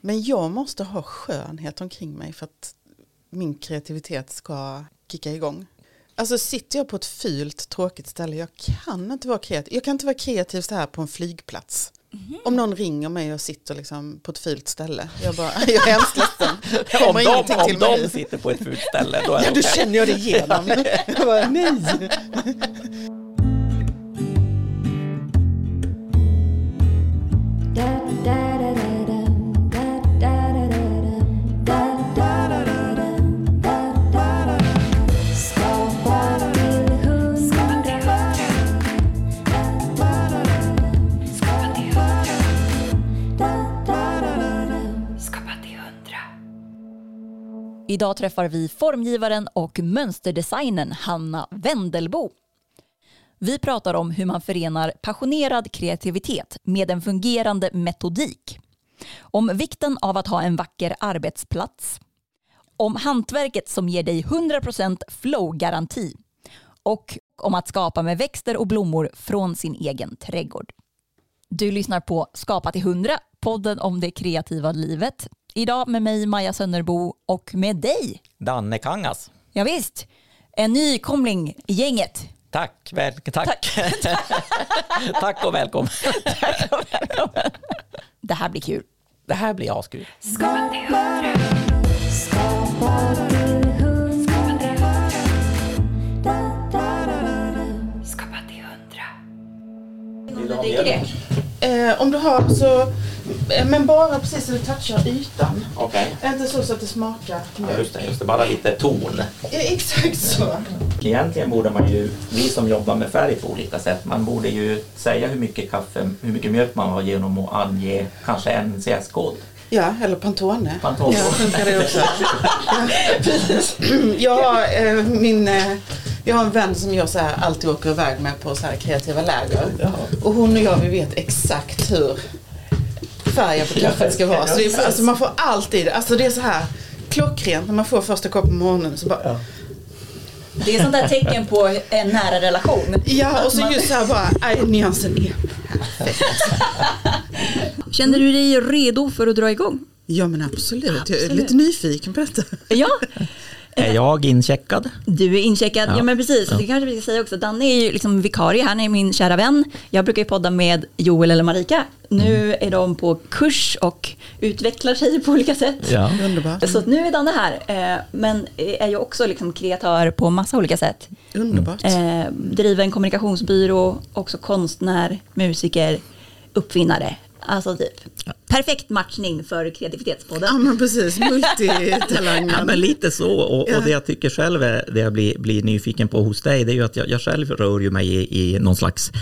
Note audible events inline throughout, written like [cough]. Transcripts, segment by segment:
Men jag måste ha skönhet omkring mig för att min kreativitet ska kicka igång. Alltså sitter jag på ett fult tråkigt ställe, jag kan inte vara kreativ. Jag kan inte vara kreativ så här på en flygplats. Mm. Om någon ringer mig och sitter liksom på ett fult ställe. Jag, bara, [laughs] jag är hemskt ledsen. [laughs] om de, om de sitter på ett fult ställe, då är ja, då känner jag det igenom. [laughs] jag bara, nej. Idag träffar vi formgivaren och mönsterdesignern Hanna Wendelbo. Vi pratar om hur man förenar passionerad kreativitet med en fungerande metodik. Om vikten av att ha en vacker arbetsplats. Om hantverket som ger dig 100% flow-garanti. Och om att skapa med växter och blommor från sin egen trädgård. Du lyssnar på Skapa till 100, podden om det kreativa livet Idag med mig Maja Sönnerbo och med dig. Danne Kangas. Ja, visst. En nykomling i gänget. Tack, väl, tack. Tack. [laughs] tack och välkommen. tack och välkommen. Det här blir kul. Det här blir askul. Skapa till hundra. Eh, om du har så men bara precis så du touchar ytan. Okay. Inte så, så att det smakar mjölk. Ja, just det, just det, bara lite ton. Ja, exakt så. Egentligen borde man ju, vi som jobbar med färg på olika sätt, man borde ju säga hur mycket kaffe, hur mycket mjölk man har genom att ange kanske en CS-kod. Ja, eller Pantone. Pantone. Ja, funkar det också. [laughs] ja, jag, har, eh, min, eh, jag har en vän som jag så här, alltid åker iväg med på så här kreativa läger. Och hon och jag vi vet exakt hur färgen på kaffet ska vara. Så det är, alltså man får alltid, alltså det är så här klockrent när man får första koppen på morgonen så bara ja. Det är sånt där tecken på en nära relation. Ja, och så just så här bara, nej, nyansen är. Känner du dig redo för att dra igång? Ja men absolut, absolut. jag är lite nyfiken på detta. Ja, är jag incheckad? Du är incheckad, ja, ja men precis. Ja. Det kanske vi ska säga också. Danne är ju liksom vikarie, han är min kära vän. Jag brukar ju podda med Joel eller Marika. Nu mm. är de på kurs och utvecklar sig på olika sätt. Ja. Underbart. Så nu är Danne här, eh, men är ju också liksom kreatör på massa olika sätt. Underbart. Eh, driver en kommunikationsbyrå, också konstnär, musiker, uppfinnare. Alltså typ perfekt matchning för kreativitetspodden. Ja men precis, multitalangen. [laughs] ja men lite så och, och, det jag tycker själv är det jag blir, blir nyfiken på hos dig det är ju att jag, jag själv rör ju mig i, i någon slags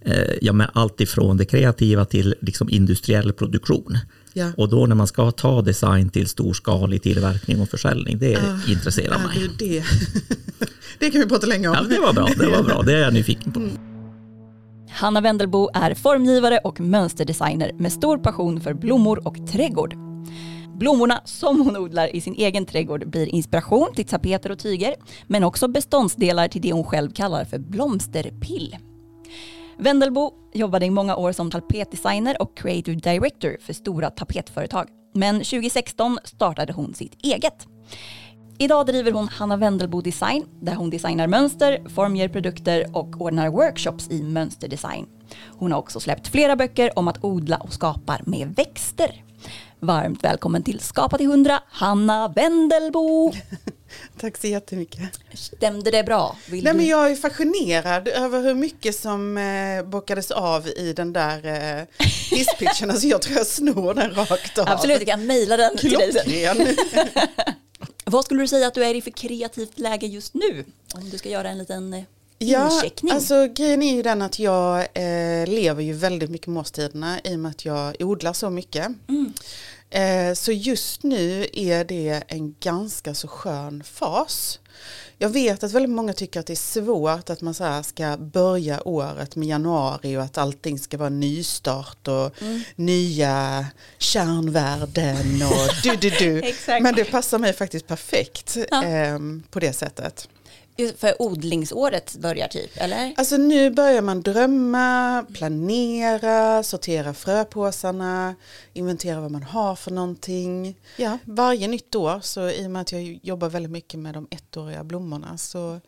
eh, ja, med allt ifrån det kreativa till liksom industriell produktion. Ja. Och då när man ska ta design till storskalig tillverkning och försäljning, det uh, intresserar mig. Det, [laughs] det kan vi prata länge om. Ja, det var bra, det var bra, det är jag nyfiken på. Mm. Hanna Wendelbo är formgivare och mönsterdesigner med stor passion för blommor och trädgård. Blommorna som hon odlar i sin egen trädgård blir inspiration till tapeter och tyger, men också beståndsdelar till det hon själv kallar för blomsterpill. Wendelbo jobbade i många år som tapetdesigner och creative director för stora tapetföretag. Men 2016 startade hon sitt eget. Idag driver hon Hanna Wendelbo Design där hon designar mönster, formger produkter och ordnar workshops i mönsterdesign. Hon har också släppt flera böcker om att odla och skapa med växter. Varmt välkommen till Skapa till 100, Hanna Wendelbo. [laughs] Tack så jättemycket. Stämde det bra? Vill Nej, du... men jag är fascinerad över hur mycket som eh, bockades av i den där eh, hisspitchen. [laughs] alltså jag tror jag snor den rakt av. Absolut, du kan mejla den Klockren. till dig. [laughs] Vad skulle du säga att du är i för kreativt läge just nu? Om du ska göra en liten eh, Ja, alltså grejen är ju den att jag eh, lever ju väldigt mycket med årstiderna i och med att jag odlar så mycket. Mm. Eh, så just nu är det en ganska så skön fas. Jag vet att väldigt många tycker att det är svårt att man så ska börja året med januari och att allting ska vara nystart och mm. nya kärnvärden och du du du. [laughs] Men det passar mig faktiskt perfekt ja. eh, på det sättet. För odlingsåret börjar typ, eller? Alltså nu börjar man drömma, planera, sortera fröpåsarna, inventera vad man har för någonting. Ja, varje nytt år, så i och med att jag jobbar väldigt mycket med de ettåriga blommorna så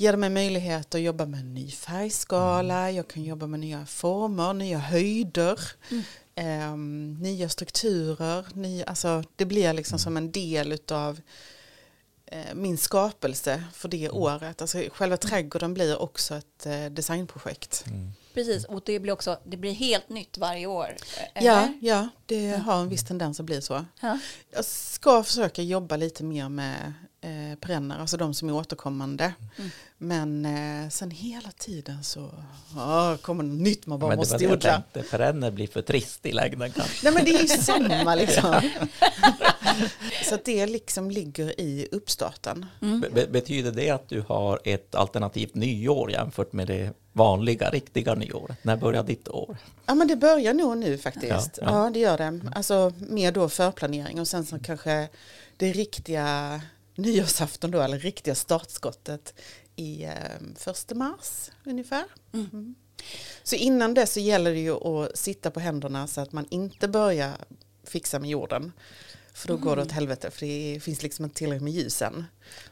ger det mig möjlighet att jobba med en ny färgskala, jag kan jobba med nya former, nya höjder, mm. eh, nya strukturer. Nya, alltså det blir liksom som en del utav min skapelse för det mm. året. Alltså själva trädgården blir också ett eh, designprojekt. Mm. Precis, och det blir också det blir helt nytt varje år. Eller? Ja, ja, det har en viss tendens att bli så. Ja. Jag ska försöka jobba lite mer med eh, perenner, alltså de som är återkommande. Mm. Men eh, sen hela tiden så åh, kommer något nytt man bara men måste odla. Perenner blir för trist i längden kanske. Nej men det är ju samma liksom. [laughs] [laughs] så det liksom ligger i uppstarten. Mm. Be betyder det att du har ett alternativt nyår jämfört med det vanliga, riktiga nyåret? När börjar ditt år? Ja men det börjar nog nu faktiskt. Ja, ja. ja det gör det. Alltså mer då förplanering och sen så kanske det riktiga nyårsafton då, eller riktiga startskottet i eh, första mars ungefär. Mm. Mm. Så innan det så gäller det ju att sitta på händerna så att man inte börjar fixa med jorden. För då mm. går det åt mm. helvete för det finns liksom inte tillräckligt med ljus än.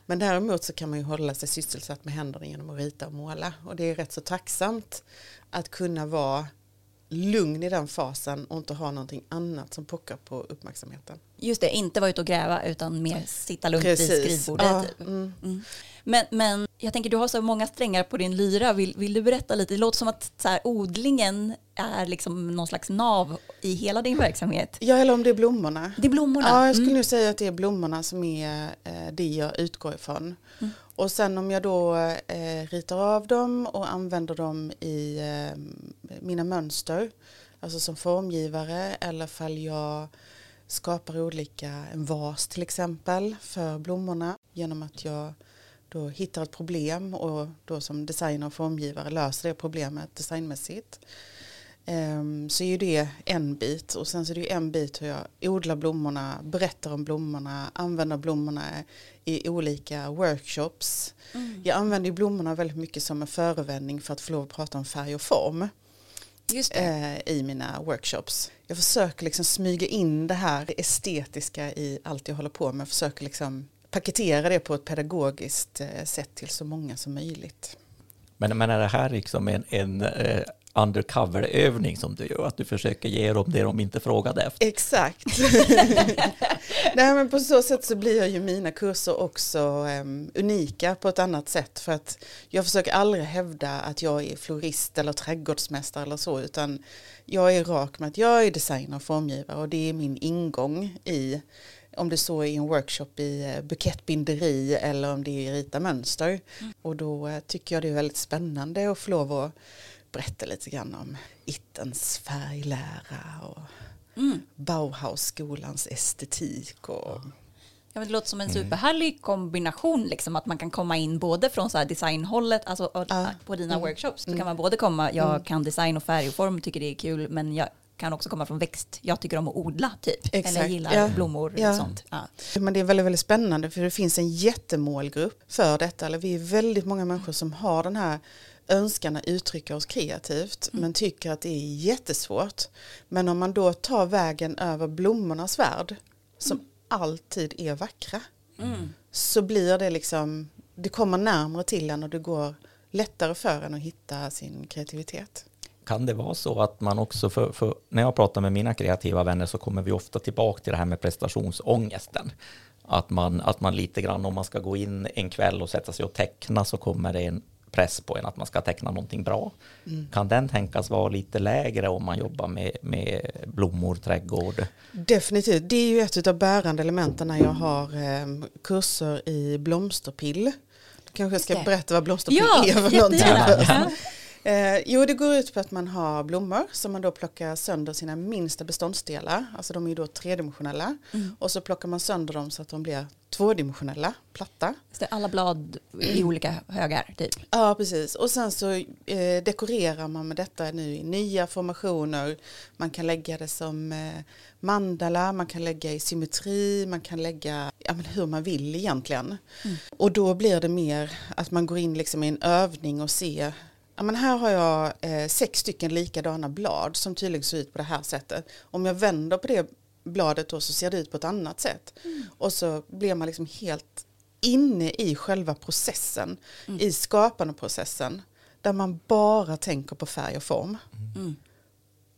Men däremot så kan man ju hålla sig sysselsatt med händerna genom att rita och måla. Och det är rätt så tacksamt att kunna vara lugn i den fasen och inte ha någonting annat som pockar på uppmärksamheten. Just det, inte vara ute och gräva utan mer sitta lugnt Precis. vid skrivbordet. Ja, typ. mm. Mm. Men, men jag tänker du har så många strängar på din lyra. Vill, vill du berätta lite? Det låter som att så här, odlingen är liksom någon slags nav i hela din verksamhet. Ja, eller om det är blommorna. Det är blommorna. Ja, jag skulle mm. nu säga att det är blommorna som är eh, det jag utgår ifrån. Mm. Och sen om jag då eh, ritar av dem och använder dem i eh, mina mönster, alltså som formgivare eller fall jag skapar olika, en vas till exempel för blommorna genom att jag då hittar ett problem och då som designer och formgivare löser det problemet designmässigt. Um, så är ju det en bit och sen så är det ju en bit hur jag odlar blommorna, berättar om blommorna, använder blommorna i olika workshops. Mm. Jag använder ju blommorna väldigt mycket som en förevändning för att få lov att prata om färg och form. Uh, I mina workshops. Jag försöker liksom smyga in det här estetiska i allt jag håller på med. Jag försöker liksom paketera det på ett pedagogiskt eh, sätt till så många som möjligt. Men, men är det här liksom en, en uh, undercover-övning som du gör, att du försöker ge dem det de inte frågade efter? Exakt. [laughs] Nej, men på så sätt så blir ju mina kurser också um, unika på ett annat sätt för att jag försöker aldrig hävda att jag är florist eller trädgårdsmästare eller så utan jag är rak med att jag är designer och formgivare och det är min ingång i om det så är i en workshop i eh, bukettbinderi eller om det är i rita mönster. Mm. Och då eh, tycker jag det är väldigt spännande att få lov att berätta lite grann om Ittens färglära och mm. Bauhausskolans estetik. Och, Ja, det låter som en mm. superhärlig kombination, liksom, att man kan komma in både från så designhållet, alltså ja. på dina mm. workshops, då kan man både komma, jag mm. kan design och färg och form, tycker det är kul, men jag kan också komma från växt. Jag tycker om att odla typ. Exakt. Eller gillar ja. blommor och sånt. Ja. Men det är väldigt, väldigt spännande för det finns en jättemålgrupp för detta. Eller vi är väldigt många människor som har den här önskan att uttrycka oss kreativt mm. men tycker att det är jättesvårt. Men om man då tar vägen över blommornas värld som mm. alltid är vackra mm. så blir det liksom, det kommer närmare till en och det går lättare för en att hitta sin kreativitet kan det vara så att man också, för, för, när jag pratar med mina kreativa vänner så kommer vi ofta tillbaka till det här med prestationsångesten. Att man, att man lite grann om man ska gå in en kväll och sätta sig och teckna så kommer det en press på en att man ska teckna någonting bra. Mm. Kan den tänkas vara lite lägre om man jobbar med, med blommor, trädgård? Definitivt, det är ju ett av bärande elementen när jag har eh, kurser i blomsterpill. Kanske jag ska berätta vad blomsterpill ja, är för någonting. Eh, jo, det går ut på att man har blommor som man då plockar sönder sina minsta beståndsdelar. Alltså de är ju då tredimensionella. Mm. Och så plockar man sönder dem så att de blir tvådimensionella, platta. Så alla blad i olika högar typ? Ja, precis. Och sen så eh, dekorerar man med detta nu i nya formationer. Man kan lägga det som eh, mandala, man kan lägga i symmetri, man kan lägga ja, men hur man vill egentligen. Mm. Och då blir det mer att man går in liksom i en övning och ser Ja, men här har jag eh, sex stycken likadana blad som tydligen ser ut på det här sättet. Om jag vänder på det bladet då så ser det ut på ett annat sätt. Mm. Och så blir man liksom helt inne i själva processen, mm. i skapandeprocessen, där man bara tänker på färg och form. Mm.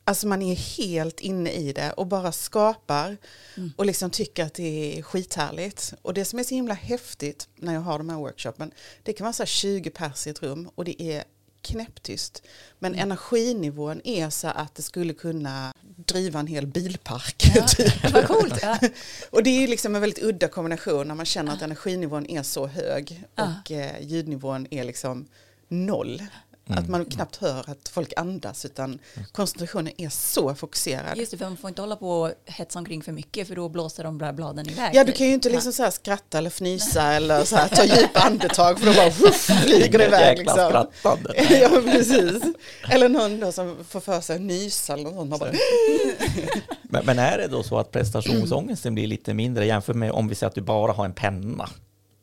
Alltså man är helt inne i det och bara skapar mm. och liksom tycker att det är skithärligt. Och det som är så himla häftigt när jag har de här workshopen, det kan vara så 20 pers i ett rum och det är knäpptyst. Men mm. energinivån är så att det skulle kunna driva en hel bilpark. Ja, [laughs] typ. Vad coolt. Ja. [laughs] och det är liksom en väldigt udda kombination när man känner att energinivån är så hög och eh, ljudnivån är liksom noll. Mm. Att man knappt hör att folk andas utan koncentrationen är så fokuserad. Just det, för man får inte hålla på och hetsa omkring för mycket för då blåser de där bladen iväg. Ja, du kan ju inte liksom så skratta eller fnysa eller så här, ta djupa andetag för då bara wuff, flyger det iväg. Liksom. skrattande. [laughs] ja, precis. Eller någon då som får för sig att nysa eller något Bara... [laughs] men, men är det då så att prestationsångesten blir lite mindre jämfört med om vi säger att du bara har en penna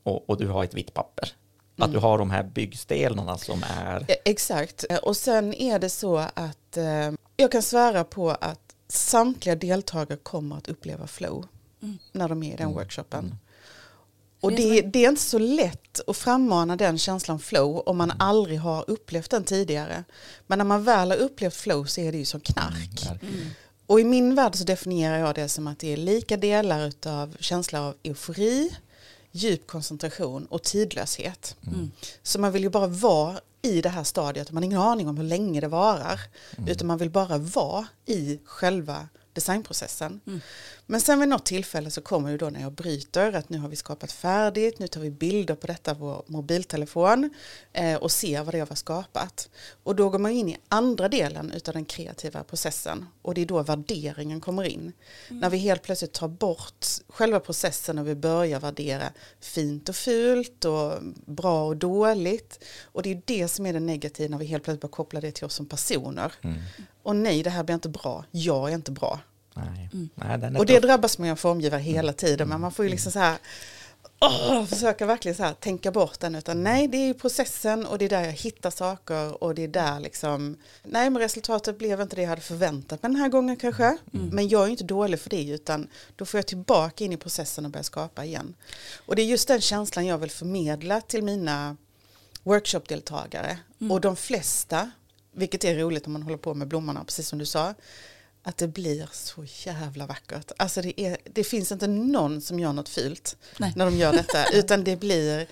och, och du har ett vitt papper? Att du har de här byggstenarna som är... Exakt. Och sen är det så att eh, jag kan svära på att samtliga deltagare kommer att uppleva flow mm. när de är i den mm. workshopen. Mm. Och det, det, är inte så lätt att frammana den känslan flow om man aldrig har upplevt den tidigare. Men när man väl har upplevt flow så är det ju som knark. Mm. mm. Och i min värld så definierar jag det som att det är lika delar av känsla av eufori, djup koncentration och tidlöshet. Mm. Så man vill ju bara vara i det här stadiet, man har ingen aning om hur länge det varar, mm. utan man vill bara vara i själva designprocessen. Mm. Men sen vid något tillfälle så kommer det då när jag bryter att nu har vi skapat färdigt, nu tar vi bilder på detta på vår mobiltelefon eh, och ser vad det har skapat. Och då går man in i andra delen av den kreativa processen och det är då värderingen kommer in. Mm. När vi helt plötsligt tar bort själva processen och vi börjar värdera fint och fult och bra och dåligt. Och det är det som är det negativa när vi helt plötsligt börjar koppla det till oss som personer. Mm. Och nej, det här blir inte bra, jag är inte bra. Nej. Mm. Nej, och det drabbas man ju av formgivare hela tiden, men man får ju liksom så här oh, försöka verkligen så här, tänka bort den utan nej det är processen och det är där jag hittar saker och det är där liksom nej men resultatet blev inte det jag hade förväntat mig den här gången kanske mm. men jag är inte dålig för det utan då får jag tillbaka in i processen och börja skapa igen och det är just den känslan jag vill förmedla till mina workshopdeltagare mm. och de flesta vilket är roligt om man håller på med blommorna precis som du sa att det blir så jävla vackert. Alltså det, är, det finns inte någon som gör något fult Nej. när de gör detta, [laughs] utan det blir,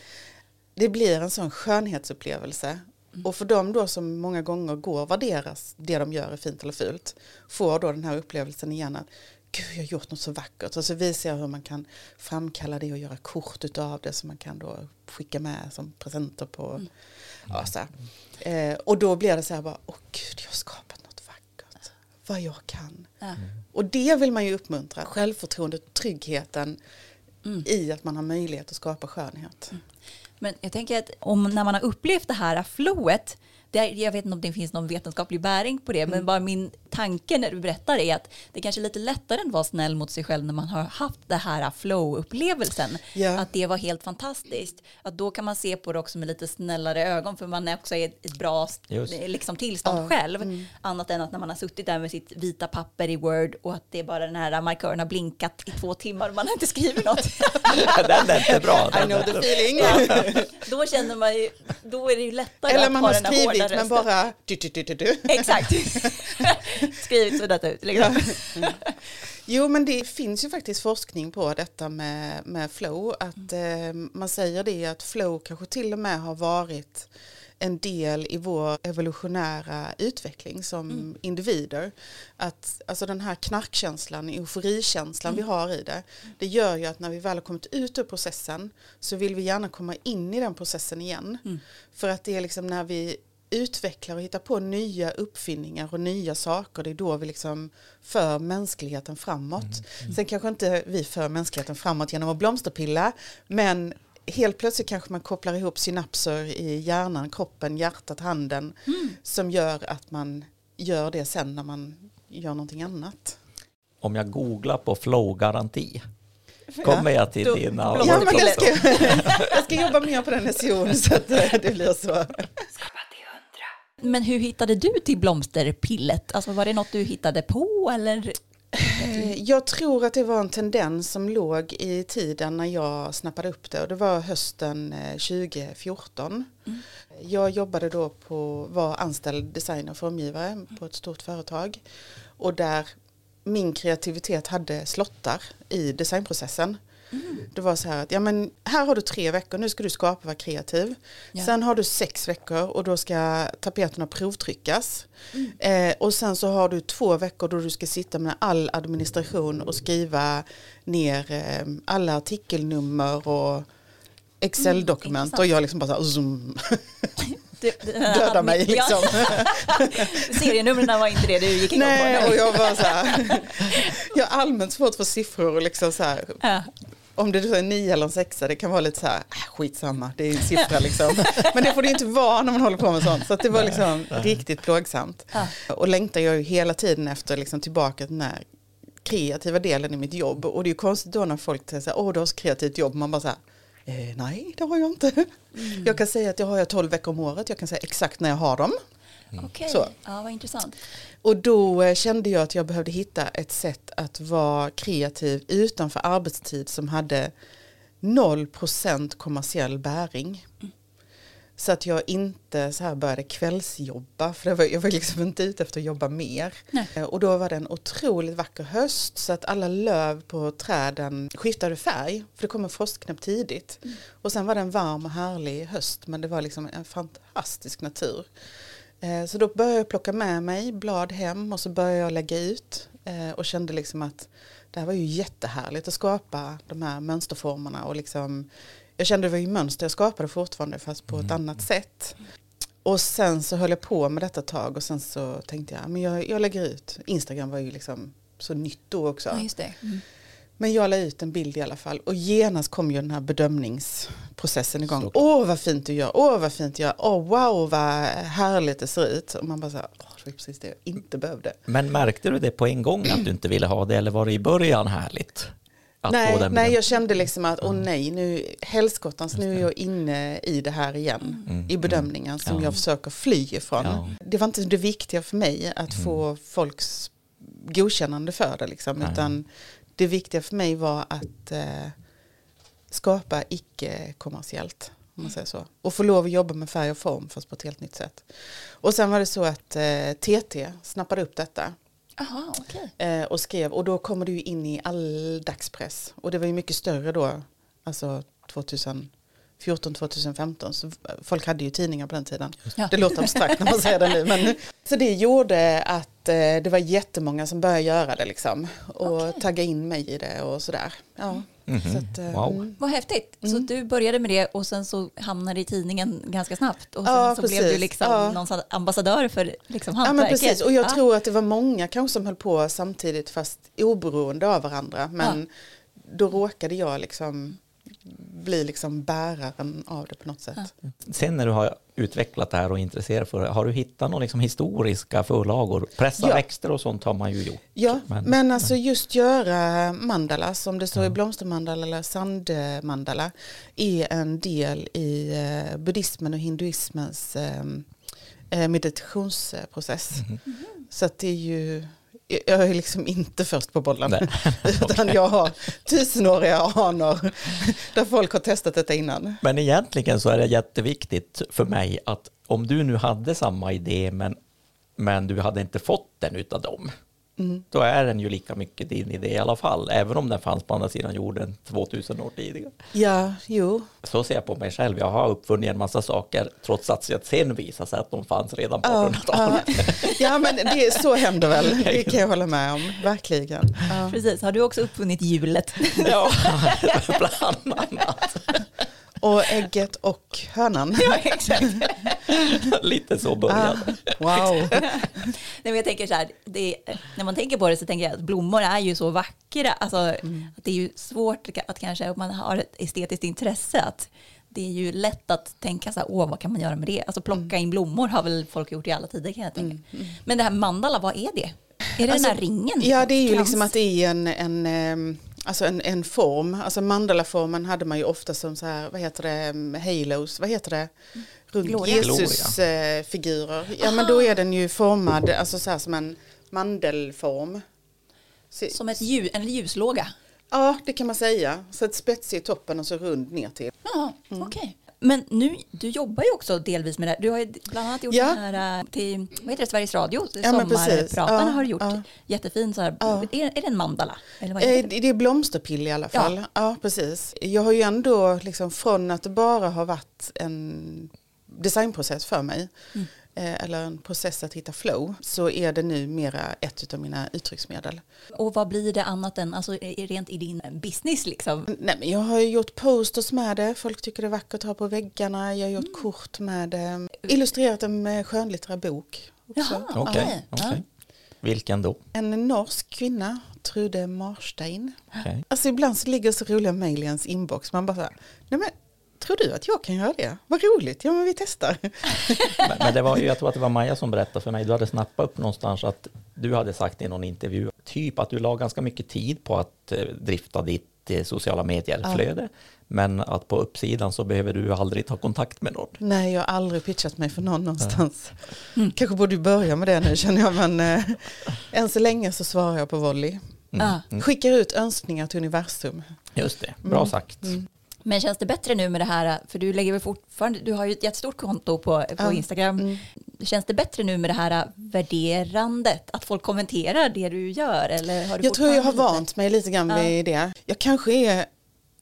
det blir en sån skönhetsupplevelse. Mm. Och för dem då som många gånger går och värderas det de gör är fint eller fult, får då den här upplevelsen igen att gud jag har gjort något så vackert och så visar jag hur man kan framkalla det och göra kort av det som man kan då skicka med som presenter på. Mm. Ja, så eh, och då blir det så här bara, åh gud jag har skapat vad jag kan. Mm. Och det vill man ju uppmuntra, självförtroendet, tryggheten mm. i att man har möjlighet att skapa skönhet. Mm. Men jag tänker att om när man har upplevt det här flowet det, jag vet inte om det finns någon vetenskaplig bäring på det, mm. men bara min tanke när du berättar är att det kanske är lite lättare att vara snäll mot sig själv när man har haft det här flow-upplevelsen. Yeah. Att det var helt fantastiskt. Att då kan man se på det också med lite snällare ögon, för man är också i ett bra liksom, tillstånd uh. själv. Mm. Annat än att när man har suttit där med sitt vita papper i Word och att det är bara den här markören har blinkat i två timmar och man har inte skrivit något. den är inte bra. I know the feeling. Ja. Då känner man ju, då är det ju lättare Eller att man ha har den här skrivit men bara du, du, du, du. Exakt. [laughs] Skrivit suddat ut. Liksom. Ja. Jo men det finns ju faktiskt forskning på detta med, med flow. Att eh, man säger det att flow kanske till och med har varit en del i vår evolutionära utveckling som mm. individer. Att alltså den här knarkkänslan, euforikänslan mm. vi har i det, det gör ju att när vi väl har kommit ut ur processen så vill vi gärna komma in i den processen igen. Mm. För att det är liksom när vi utvecklar och hittar på nya uppfinningar och nya saker, det är då vi liksom för mänskligheten framåt. Mm. Sen kanske inte vi för mänskligheten framåt genom att blomsterpilla, men helt plötsligt kanske man kopplar ihop synapser i hjärnan, kroppen, hjärtat, handen mm. som gör att man gör det sen när man gör någonting annat. Om jag googlar på flow-garanti, kommer jag till Då, dina... Ja, men det ska, jag ska jobba mer på den SEO så att det blir så. Men hur hittade du till blomsterpillet? Alltså var det något du hittade på eller? Eh, jag tror att det var en tendens som låg i tiden när jag snappade upp det och det var hösten 2014. Eh, mm. Jag jobbade då på, var anställd designer och formgivare på ett stort företag och där min kreativitet hade slottar i designprocessen. Mm. Det var så här att ja, men här har du tre veckor, nu ska du skapa och vara kreativ. Ja. Sen har du sex veckor och då ska tapeterna provtryckas. Mm. Eh, och sen så har du två veckor då du ska sitta med all administration och skriva ner eh, alla artikelnummer och Excel-dokument mm, och jag liksom bara så här, zoom. [laughs] Döda mig liksom. [laughs] Serienumren var inte det du gick igång Nej, på? Nej, och jag var så här, [laughs] jag har allmänt svårt för siffror och liksom så här, ja. Om det är en nio eller en sexa, det kan vara lite så här, äh, skitsamma, det är en siffra liksom. Men det får det inte vara när man håller på med sånt, så det var liksom riktigt plågsamt. Ja. Och längtar jag ju hela tiden efter liksom tillbaka till den här kreativa delen i mitt jobb. Och det är ju konstigt då när folk säger, åh du har så kreativt jobb, man bara så här, Eh, nej, det har jag inte. Mm. Jag kan säga att jag har 12 veckor om året. Jag kan säga exakt när jag har dem. Mm. Okej, okay. ja, vad intressant. Och då eh, kände jag att jag behövde hitta ett sätt att vara kreativ utanför arbetstid som hade 0% kommersiell bäring. Mm. Så att jag inte så här började kvällsjobba, för var, jag var liksom inte ute efter att jobba mer. Nej. Eh, och då var det en otroligt vacker höst, så att alla löv på träden skiftade färg, för det kom en frostknäpp tidigt. Mm. Och sen var det en varm och härlig höst, men det var liksom en fantastisk natur. Eh, så då började jag plocka med mig blad hem och så började jag lägga ut eh, och kände liksom att det här var ju jättehärligt att skapa de här mönsterformerna och liksom jag kände det var ju mönster jag skapade fortfarande fast på ett mm. annat sätt. Och sen så höll jag på med detta ett tag och sen så tänkte jag, men jag, jag lägger ut, Instagram var ju liksom så nytt då också. Ja, mm. Men jag la ut en bild i alla fall och genast kom ju den här bedömningsprocessen igång. Åh oh, vad fint du gör, åh oh, vad fint du gör, åh oh, wow vad härligt det ser ut. Och man bara så här, oh, det var precis det jag inte behövde. Men märkte du det på en gång att du inte ville ha det eller var det i början härligt? nej, nej, jag kände liksom att, åh oh, nej, nu, helskottans, nu är jag inne i det här igen, mm. mm. i bedömningen som ja. jag försöker fly ifrån. Ja. Det var inte det viktiga för mig att mm. få folks godkännande för det, liksom, utan det viktiga för mig var att eh, skapa icke-kommersiellt. Om man säger så. Och få lov att jobba med färg och form fast på ett helt nytt sätt. Och sen var det så att eh, TT snappade upp detta Aha, okay. eh, och skrev, och då kommer du in i all dagspress. Och det var ju mycket större då, alltså 2014-2015. Så folk hade ju tidningar på den tiden. Ja. Det låter abstrakt när man säger det nu. Men, [laughs] så det gjorde att eh, det var jättemånga som började göra det liksom. Och okay. tagga in mig i det och sådär. Ja. Mm -hmm. så att, eh, wow. Mm. Vad häftigt. Mm. Så du började med det och sen så hamnade i tidningen ganska snabbt. Och sen ja, så precis. blev du liksom ja. någon ambassadör för liksom hantverket. Ja, men precis. Och jag ja. tror att det var många kanske som höll på samtidigt fast oberoende av varandra. Men då råkade jag liksom bli liksom bäraren av det på något sätt. Sen när du har utvecklat det här och är intresserad för det, har du hittat några liksom historiska förlagor? Pressa ja. växter och sånt har man ju gjort. Ja, men, men alltså just göra mandala, som det står ja. i blomstermandala eller sandmandala, är en del i eh, buddhismen och hinduismens eh, eh meditationsprocess. Mm -hmm. Så det är ju jag är liksom inte först på bollen. [laughs] utan jag har tusenåriga anor där folk har testat detta innan. Men egentligen så är det jätteviktigt för mig att om du nu hade samma idé men, men du hade inte fått den utav dem. Mm. Då är den ju lika mycket din idé i alla fall, även om den fanns på andra sidan jorden 2000 år tidigare. Ja, jo. Så ser jag på mig själv, jag har uppfunnit en massa saker trots att det sen visar sig att de fanns redan på 1800-talet. Ja, [laughs] ja, men det, så händer väl, [laughs] det kan jag hålla med om, verkligen. Ja. Precis, har du också uppfunnit hjulet? ja, [laughs] bland annat. Och ägget och hönan. Ja, exakt. [laughs] Lite så började ah, Wow. [laughs] Nej, men jag tänker så här, det, när man tänker på det så tänker jag att blommor är ju så vackra. Alltså, Mm. att det är ju svårt att kanske, om man har ett estetiskt intresse, att det är ju lätt att tänka så här, åh, vad kan man göra med det? Alltså Mm. plocka in blommor har väl folk gjort i alla tider kan jag tänka. Men det här mandala, vad är det? Är det Alltså, den här ringen? Ja, det är ju Krans? liksom att det är en, en, ehm, alltså en, en form. Alltså mandalaformen hade man ju ofta som så här, vad heter det, mm, halos, vad heter det? Runt. Jesus-figurer. Ja, men då är den ju formad, alltså så här som en mandelform. Som ett ljus, en ljuslåga? Ja, det kan man säga. Så ett spetsig i toppen och så rund ner till. Ja, Mm. okej. Men nu, du jobbar ju också delvis med det här. Du har ju bland annat gjort Ja. den här äh, till, vad heter det, Sveriges Radio, Ja. Sommarpratarna Ja, har gjort. ja. Jättefin så här, Ja. är, är det en mandala? Eller vad är Eh, det? Det är blomsterpill i alla Ja. fall. Ja. precis. Jag har ju ändå liksom från att det bara har varit en designprocess för mig. Mm. Eh, Eller en process att hitta flow. Så är det nu mera ett av mina uttrycksmedel. Och vad blir det annat än, alltså är- rent i din business liksom? Nej, men jag har ju gjort posters med det. Folk tycker det är vackert att ha på väggarna. Jag har gjort Mm. kort med det. Illustrerat en med skönlitterär bok. Också. Jaha. Okej, Ja. okej. Vilken då? En norsk kvinna, Trude Marstein. Okej. Alltså ibland så ligger så roliga mejl i ens inbox. Man bara så här, nej men tror du att jag kan göra det? Vad roligt, ja men vi testar. [laughs] Men, men det var ju, jag tror att det var Maja som berättade för mig, du hade snappat upp någonstans att du hade sagt i någon intervju, typ att du la ganska mycket tid på att eh, drifta ditt eh, sociala medier-flöde, men att på uppsidan så behöver du aldrig ta kontakt med någon. Nej, jag har aldrig pitchat mig för någon någonstans. Kanske borde du börja med det nu känner jag, men eh, än så länge så svarar jag på volley. Ja. Skickar ut önskningar till universum. Just det, bra sagt. Men känns det bättre nu med det här, för du lägger väl fortfarande, du har ju ett jättestort konto på, på Ja. Instagram. Känns det bättre nu med det här värderandet, att folk kommenterar det du gör? Eller har du Jag tror jag har lite- vant mig lite grann Ja. vid det. Jag kanske är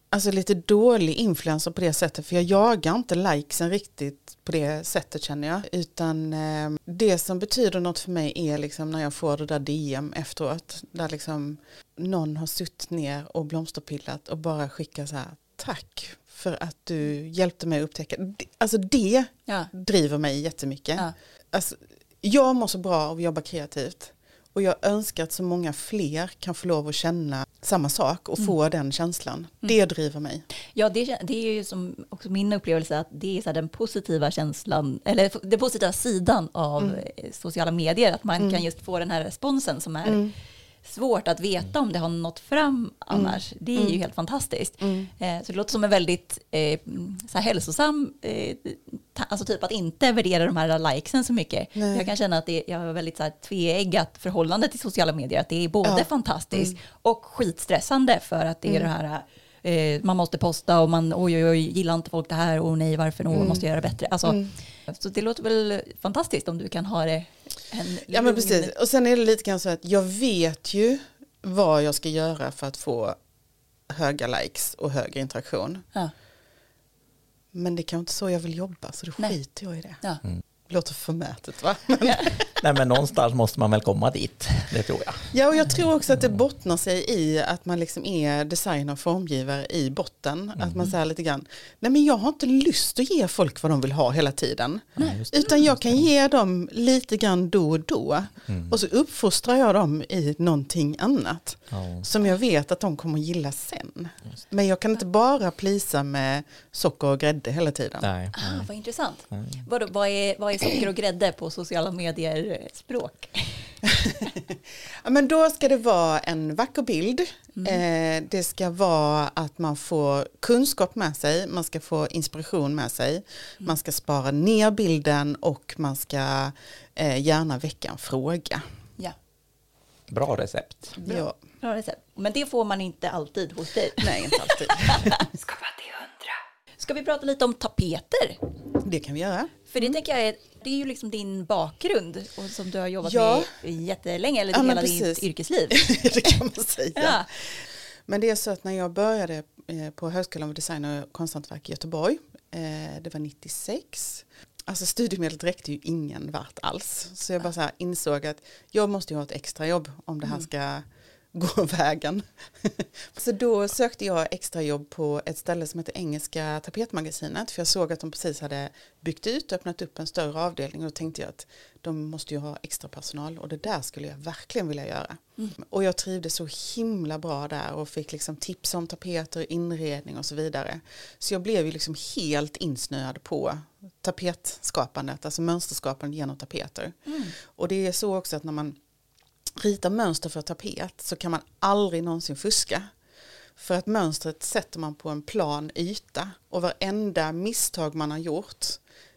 alltså, lite dålig influencer på det sättet för jag jagar inte likesen riktigt på det sättet känner jag. Utan eh, det som betyder något för mig är liksom när jag får det där DM efteråt. Där liksom någon har suttit ner och blomsterpillat och bara skickat så här tack för att du hjälpte mig att upptäcka. Alltså det Ja. driver mig jättemycket. Ja. Alltså, jag mår så bra av att jobba kreativt. Och jag önskar att så många fler kan få lov att känna samma sak och få den känslan. Det driver mig. Ja, det, det är ju som också min upplevelse att det är så den positiva känslan, eller den positiva sidan av Mm. eh, sociala medier, att man kan just få den här responsen som är Mm. Svårt att veta om det har nått fram annars. Det är Mm. ju helt fantastiskt. Eh, så det låter som en väldigt eh, så här hälsosam, eh, alltså typ att inte värdera de här likesen så mycket. Nej. Jag kan känna att det, jag har väldigt så här tveeggat förhållande till sociala medier, att det är både Ja. fantastiskt och skitstressande för att det är det här eh, man måste posta och man oj oj oj gillar inte folk det här och nej varför nog måste jag göra bättre. Alltså, Så det låter väl fantastiskt om du kan ha det en Ja men precis. Och sen är det lite grann så att jag vet ju vad jag ska göra för att få höga likes och högre interaktion. Ja, Men det är kanske inte så jag vill jobba så då Nej. skiter jag i det. ja. Låter förmätet va? [laughs] Nej, men någonstans måste man väl komma dit, det tror jag. Ja, och jag tror också att det bottnar sig i att man liksom är designer och formgivare i botten. Att man säger lite grann, nej men jag har inte lust att ge folk vad de vill ha hela tiden. Nej. Utan jag kan ge dem lite grann då och då. Och så uppfostrar jag dem i någonting annat. Ja. Som jag vet att de kommer gilla sen. Men jag kan inte bara plisa med socker och grädde hela tiden. Nej, Ah, vad intressant. Vad, vad, är, vad är socker och grädde på sociala medier-språk? [laughs] Ja, men då ska det vara en vacker bild. Eh, det ska vara att man får kunskap med sig, man ska få inspiration med sig. Man ska spara ner bilden och man ska eh, gärna väcka en fråga. Ja, bra recept. bra. Ja. bra recept. Men det får man inte alltid hos dig. Nej, inte alltid. [laughs] Skapa till hundra. Ska vi prata lite om tapeter? det kan vi göra. För det tänker jag är, det är ju liksom din bakgrund och som du har jobbat Ja. med jättelänge, eller Ja, men hela precis. ditt yrkesliv. [laughs] det kan man säga. Ja. Men det är så att när jag började eh, på Högskolan för design och konsthantverk i Göteborg, eh, det var 96, alltså studiemedlet räckte ju ingen vart alls. Så jag bara så insåg att jag måste ju ha ett extrajobb om det här ska gå [laughs] vägen. så då sökte jag extra jobb på ett ställe som heter Engelska tapetmagasinet för jag såg att de precis hade byggt ut och öppnat upp en större avdelning och då tänkte jag att de måste ju ha extra personal och det där skulle jag verkligen vilja göra. Mm. Och jag trivdes så himla bra där och fick liksom tips om tapeter, inredning och så vidare. Så jag blev ju liksom helt insnöad på tapetskapandet, alltså mönsterskapandet genom tapeter. Mm. Och det är så också att när man ritar mönster för tapet så kan man aldrig någonsin fuska. För att mönstret sätter man på en plan yta och varenda misstag man har gjort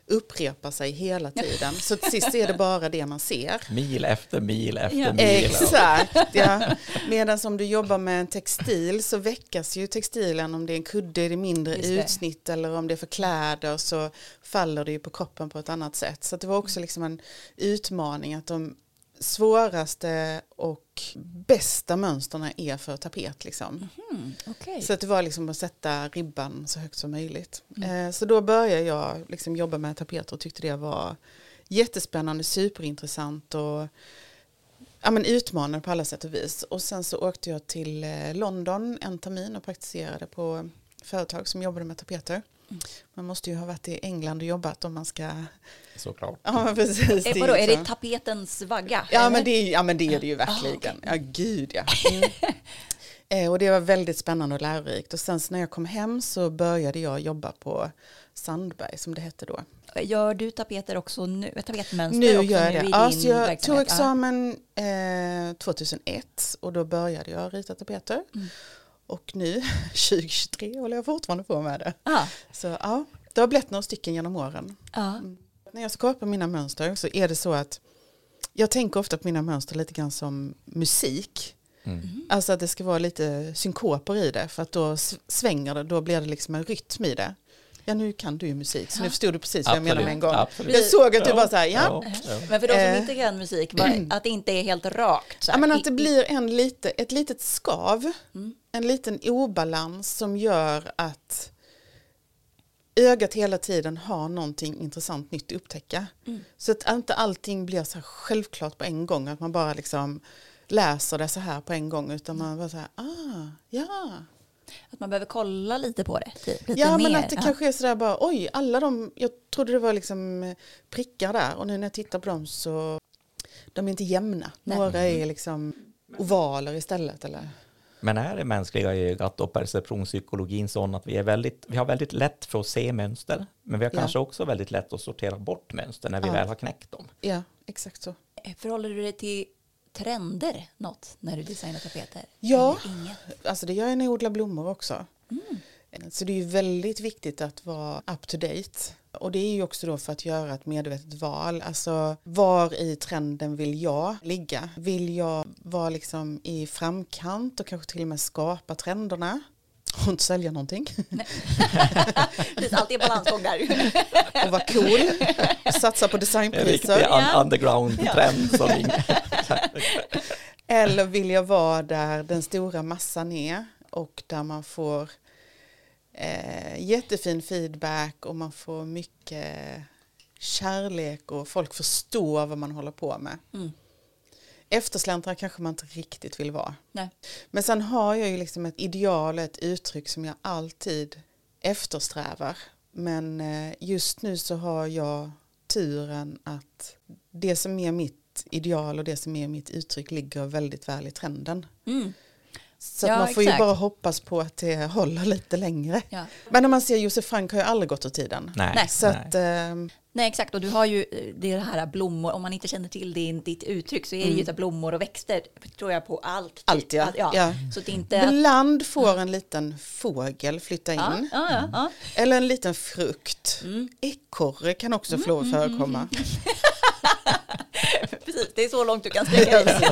upprepar sig hela tiden. Så till sist är det bara det man ser. Mil efter mil efter ja. mil. Exakt, ja. Medan om du jobbar med en textil så väckas ju textilen om det är en kudde i mindre utsnitt eller om det är för kläder så faller det ju på kroppen på ett annat sätt. Så det var också liksom en utmaning att de svåraste och bästa mönsterna är för tapet. Liksom. Mm, okay. Så att det var liksom att sätta ribban så högt som möjligt. Mm. Eh, så då började jag liksom jobba med tapeter och tyckte det var jättespännande, superintressant och ja, men utmanande på alla sätt och vis. Och sen så åkte jag till eh, London en termin och praktiserade på företag som jobbade med tapeter. Man måste ju ha varit i England och jobbat om man ska... Såklart. Ja, precis. Är, vadå, är det tapetens vagga? Ja men, det är, ja, men det är det ju verkligen. Ah, okay. Ja, gud ja. [laughs] Mm. eh, och det var väldigt spännande och lärorikt. Och sen när jag kom hem så började jag jobba på Sandberg, som det hette då. Gör du tapeter också nu? Tapetmönster nu också gör jag det. Ja, så jag tog examen eh, 2001 och då började jag rita tapeter. Mm. Och nu, [laughs] 2023, håller jag fortfarande på med det. Ah. Så ja, det har blivit några stycken genom åren. Mm. När jag skapar mina mönster så är det så att jag tänker ofta på mina mönster lite grann som musik. Mm. Alltså att det ska vara lite synkoper i det för att då svänger det, då blir det liksom en rytm i det. Ja nu kan du ju musik så nu förstod du precis vad jag menade med en gång. Absolut. Jag såg att du bara så här, ja. ja. Men för de som eh. inte kan musik, att det inte är helt rakt. Så här. Ja men att det blir en lite, ett litet skav, mm. en liten obalans som gör att ögat hela tiden har någonting intressant nytt att upptäcka. Mm. Så att inte allting blir så här självklart på en gång, att man bara liksom läser det så här på en gång, utan man bara så här, ah, ja, att man behöver kolla lite på det. Typ, lite ja, mer. men att det ja. kanske är sådär bara, oj, alla de, jag trodde det var liksom prickar där och nu när jag tittar på dem så, de är inte jämna. Nej. Några är liksom ovaler istället eller? Men är det mänskliga ögat och perceptionspsykologin sån att vi, är väldigt, vi har väldigt lätt för att se mönster, men vi har ja. kanske också väldigt lätt att sortera bort mönster när vi ja. väl har knäckt dem? Ja, exakt så. Förhåller du dig till trender något när du designar tapeter? Ja, alltså det gör jag när jag odlar blommor också. Mm. Så det är ju väldigt viktigt att vara up to date. Och det är ju också då för att göra ett medvetet val. Alltså var i trenden vill jag ligga? Vill jag vara liksom i framkant och kanske till och med skapa trenderna? Och inte sälja någonting. [laughs] det är alltid balansgång där. [laughs] och vara cool, satsa på designpriser. En riktig underground-trend. Som [laughs] Eller vill jag vara där den stora massan är och där man får eh, jättefin feedback och man får mycket kärlek och folk förstår vad man håller på med. Mm. Eftersläntrare kanske man inte riktigt vill vara. Nej. Men sen har jag ju liksom ett ideal, ett uttryck som jag alltid eftersträvar. Men eh, just nu så har jag turen att det som är mitt ideal och det som är mitt uttryck ligger väldigt väl i trenden. Mm. Så ja, man får exakt. ju bara hoppas på att det håller lite längre. Ja. Men när man ser Josef Frank har ju aldrig gått åt tiden. Nej. Så nej. Att, eh, Nej exakt och du har ju eh, det här blommor, om man inte känner till din, ditt uttryck så är det ju mm. blommor och växter tror jag på allt. Typ. Allt ja. ja. ja. Så det inte Ibland får en liten fågel flytta in. Ja, ja, ja, Eller en liten frukt. Mm. Ekorre kan också mm, få mm, förekomma. [laughs] precis, det är så långt du kan sträcka [laughs] dig.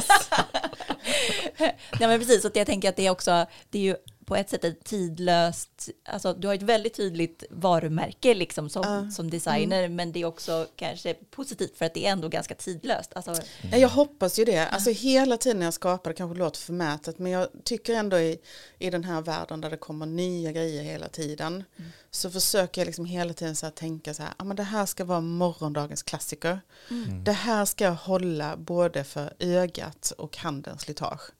[laughs] Nej men precis, så jag tänker att det är också, det är ju på ett sätt ett tidlöst, alltså du har ett väldigt tydligt varumärke liksom som, uh, som designer, mm. men det är också kanske positivt för att det är ändå ganska tidlöst. Alltså, mm. Jag hoppas ju det, alltså hela tiden när jag skapar, det kanske låter förmätet, men jag tycker ändå i, i den här världen där det kommer nya grejer hela tiden, mm. så försöker jag liksom hela tiden så här tänka så här, ah, men det här ska vara morgondagens klassiker. Mm. Det här ska hålla både för ögat och handens slitage.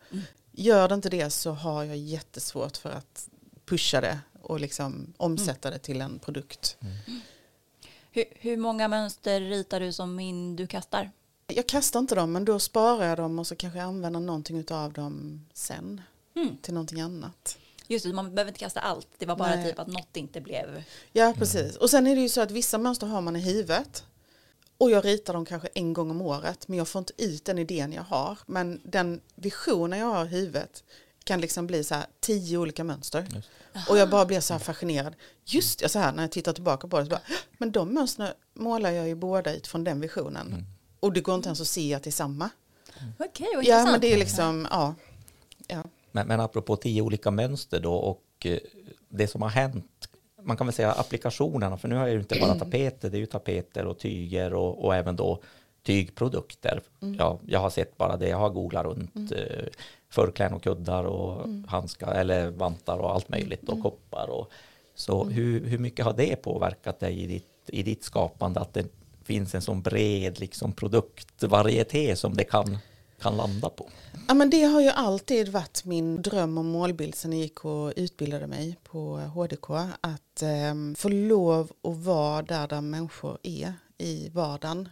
Mm Gör det inte det så har jag jättesvårt för att pusha det och liksom omsätta det till en produkt. Hur, hur många mönster ritar du som in du kastar? Jag kastar inte dem men då sparar jag dem och så kanske jag använder någonting av dem sen Mm. till någonting annat. Just det, man behöver inte kasta allt. Det var bara Nej. typ att något inte blev... Ja precis. Och sen är det ju så att vissa mönster har man i huvudet. Och jag ritar dem kanske en gång om året men jag får inte ut den idén jag har. Men den visionen jag har i huvudet kan liksom bli så här tio olika mönster. Och jag bara blir så här fascinerad. Just det, så här när jag tittar tillbaka på det. Så bara, men de mönstren målar jag ju båda utifrån den visionen. Mm. Och det går inte ens att se att det är samma. Okej, vad Ja men det är liksom, ja. ja. Men, men apropå tio olika mönster då och eh, det som har hänt, man kan väl säga applikationerna, för nu har jag ju inte bara tapeter, det är ju tapeter och tyger och, och även då tygprodukter. Ja, jag har sett bara det, jag har googlat runt eh, förkläden och kuddar och handskar eller vantar och allt möjligt och koppar. Och, så. Hur, hur mycket har det påverkat dig i ditt, i ditt skapande att det finns en sån bred liksom, produktvarieté som det kan, kan landa på? Ja men det har ju alltid varit min dröm och målbild sen jag gick och utbildade mig på HDK. Att eh, få lov att vara där, där människor är i vardagen.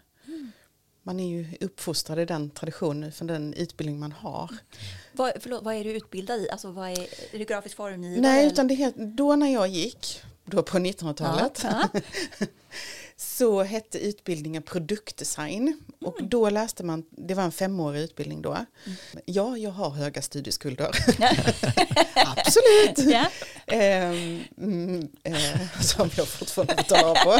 Man är ju uppfostrad i den traditionen för den utbildning man har. Vad, förlåt, vad är du utbildad i? Alltså, vad är, är det grafisk formgivare? Nej, utan det då när jag gick, då på 1900-talet, Ja, ja. [laughs] så hette utbildningen produktdesign. Och Mm. då läste man, det var en femårig utbildning då. Ja, jag har höga studieskulder. [laughs] Absolut. Ehm, mm, eh, som jag fortfarande betalar på.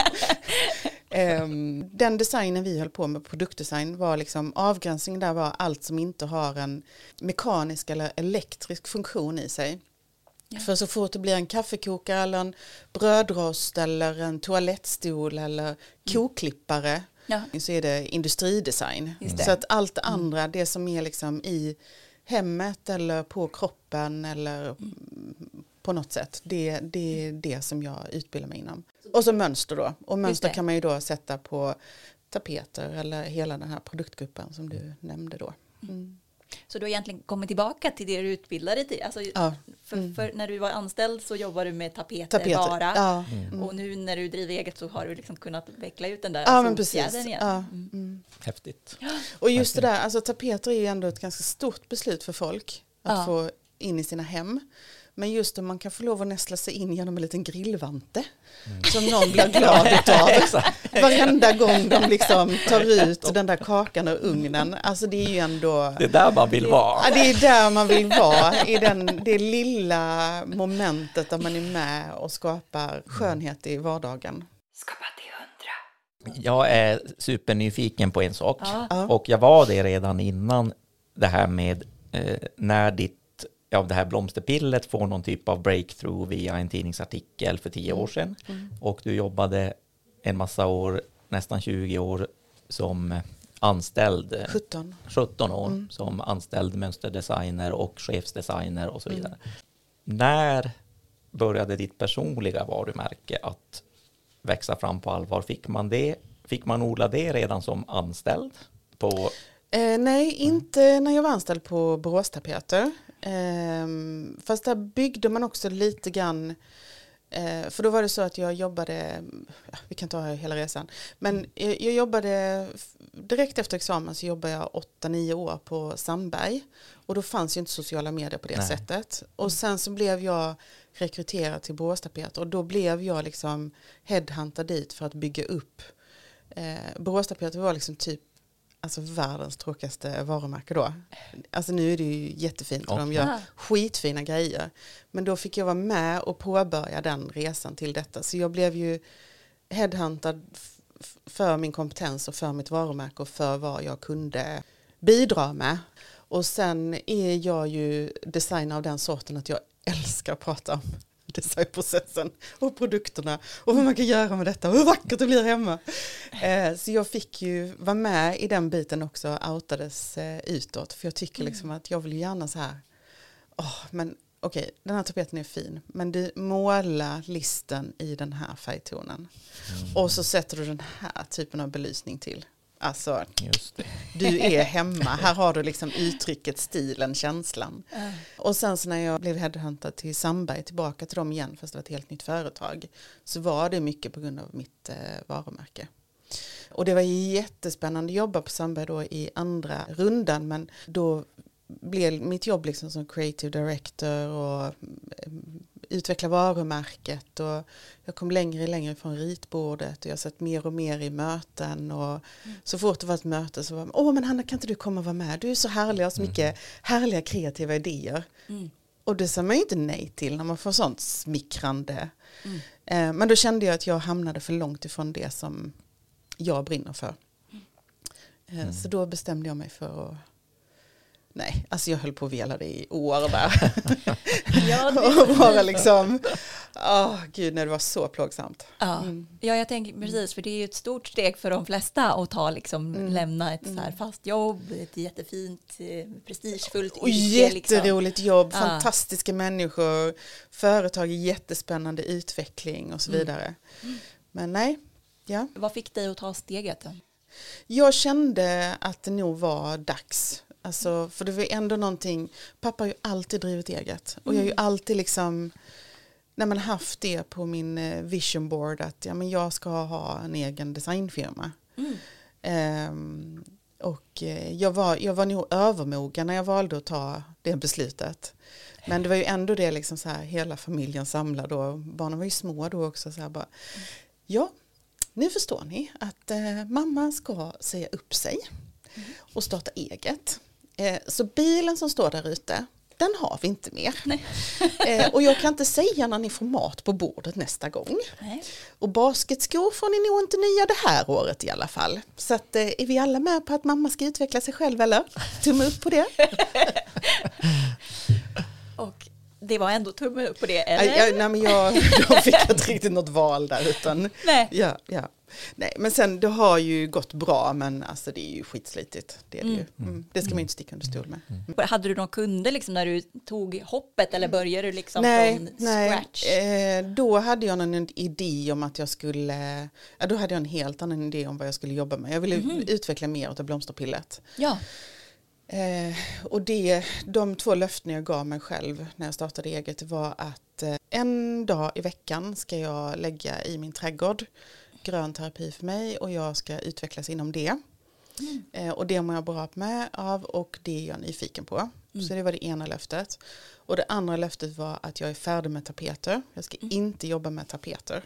Ehm, den designen vi höll på med, produktdesign, var liksom avgränsningen där var allt som inte har en mekanisk eller elektrisk funktion i sig. Ja. För så fort det blir en kaffekokare eller en brödrost eller en toalettstol eller koklippare Ja. så är det industridesign. Det. Så att allt det andra, det som är liksom i hemmet eller på kroppen eller på något sätt, det, det är det som jag utbildar mig inom. Och så mönster då. Och mönster kan man ju då sätta på tapeter eller hela den här produktgruppen som du nämnde då. Mm. Så du har egentligen kommit tillbaka till det du utbildade dig till? Alltså, Ja. för, för när du var anställd så jobbade du med tapeter, Tapeter. bara. Ja. Och nu när du driver eget så har du liksom kunnat veckla ut den där Ja men precis. igen. Ja. Mm. Mm. Häftigt. Och just det där, alltså tapeter är ju ändå ett ganska stort beslut för folk att Ja. få in i sina hem. Men just om man kan få lov att nästla sig in genom en liten grillvante som någon blir glad [laughs] utav. Varenda gång de liksom [laughs] tar ut den där kakan ur ugnen. Alltså det är ju ändå, Det är där man vill vara. ja, det är där man vill vara. I den, det lilla momentet där man är med och skapar skönhet i vardagen. Skapa till hundra. Jag är supernyfiken på en sak Ja. och jag var det redan innan det här med eh, när ditt ja, det här blomsterpillet får någon typ av breakthrough via en tidningsartikel för tio år sedan och du jobbade en massa år, nästan 20 år som anställd, eh, 17. 17 år som anställd mönsterdesigner och chefsdesigner och så vidare. När började ditt personliga varumärke att växa fram på allvar? Fick man det? Fick man odla det redan som anställd? På, Eh, nej, inte när jag var anställd på Boråstapeter. Eh, fast där byggde man också lite grann, eh, för då var det så att jag jobbade, vi kan ta hela resan, men jag, jag jobbade, direkt efter examen så jobbade jag 8-9 år på Sandberg. Och då fanns ju inte sociala medier på det Nej. sättet. Och sen så blev jag rekryterad till Boråstapeter och då blev jag liksom headhuntad dit för att bygga upp eh, Boråstapeter var liksom typ alltså världens tråkigaste varumärke då. Alltså nu är det ju jättefint och de gör skitfina grejer. Men då fick jag vara med och påbörja den resan till detta. Så jag blev ju headhuntad för min kompetens och för mitt varumärke och för vad jag kunde bidra med. Och sen är jag ju designer av den sorten att jag [laughs] älskar att prata om designprocessen och produkterna och vad man kan göra med detta och hur vackert det blir hemma. Eh, så jag fick ju vara med i den biten också, outades eh, utåt. För jag tycker liksom att jag vill gärna så här, åh, men okej, den här tapeten är fin, men du måla listen i den här färgtonen. Och så sätter du den här typen av belysning till. Alltså, Just det. du är hemma. Här har du liksom uttrycket, stilen, känslan. Och sen så när jag blev headhuntad till Sandberg, tillbaka till dem igen, fast det var ett helt nytt företag, så var det mycket på grund av mitt eh, varumärke. Och det var jättespännande att jobba på Sandberg då i andra rundan, men då blev mitt jobb liksom som creative director och eh, utveckla varumärket och jag kom längre och längre från ritbordet och jag satt mer och mer i möten och så fort det var ett möte så var åh men Hanna kan inte du komma och vara med, du är så härlig och har så mycket härliga kreativa idéer. Och det sa man ju inte nej till när man får sånt smickrande. Eh, men då kände jag att jag hamnade för långt ifrån det som jag brinner för. Eh, Så då bestämde jag mig för att Nej, alltså jag höll på att vela det i år där. [laughs] Ja, [laughs] och bara liksom, åh gud nej det var så plågsamt. Ja. Mm. ja, jag tänker precis, för det är ju ett stort steg för de flesta att ta, liksom, Mm. lämna ett så här fast jobb, ett jättefint, eh, prestigefullt Och yrke, liksom. jätteroligt jobb, Ja. fantastiska människor, företag jättespännande utveckling och så Mm. vidare. Men nej, ja. Vad fick dig att ta steget? Jag kände att det nog var dags. Alltså, för det var ändå någonting, pappa har ju alltid drivit eget. Och jag har ju alltid liksom när man haft det på min eh, vision board att ja, men jag ska ha en egen designfirma. Ehm, och eh, jag var, jag var nog övermogen när jag valde att ta det beslutet. Men det var ju ändå det liksom så här, hela familjen samlad och barnen var ju små då också. Så här bara, ja, nu förstår ni att eh, mamma ska säga upp sig och starta eget. Eh, så bilen som står där ute, den har vi inte mer. [laughs] eh, och jag kan inte säga när ni får mat på bordet nästa gång. Nej. Och basketskor får ni nog inte nya det här året i alla fall. Så att, eh, är vi alla med på att mamma ska utveckla sig själv eller? Tumme upp på det. [laughs] Och det var ändå tumme upp på det, Nej, eller? jag, nej, men jag, [laughs] då fick jag inte riktigt något val där utan Nej. ja, ja. Nej, men sen det har ju gått bra men alltså det är ju skitslitigt. Det, är det, ju. Mm. det ska man ju inte sticka under stol med. Hade du någon kunder liksom när du tog hoppet eller började du liksom nej, från nej. scratch? Eh, då hade jag en idé om att jag skulle, ja, då hade jag en helt annan idé om vad jag skulle jobba med. Jag ville Mhm. utveckla mer av blomsterpillet. Ja, Eh, och det, de två löften jag gav mig själv när jag startade eget var att eh, en dag i veckan ska jag lägga i min trädgård grön terapi för mig och jag ska utvecklas inom det. Eh, och det mår jag bra med av och det är jag nyfiken på. Så det var det ena löftet. Och det andra löftet var att jag är färdig med tapeter. Jag ska inte jobba med tapeter.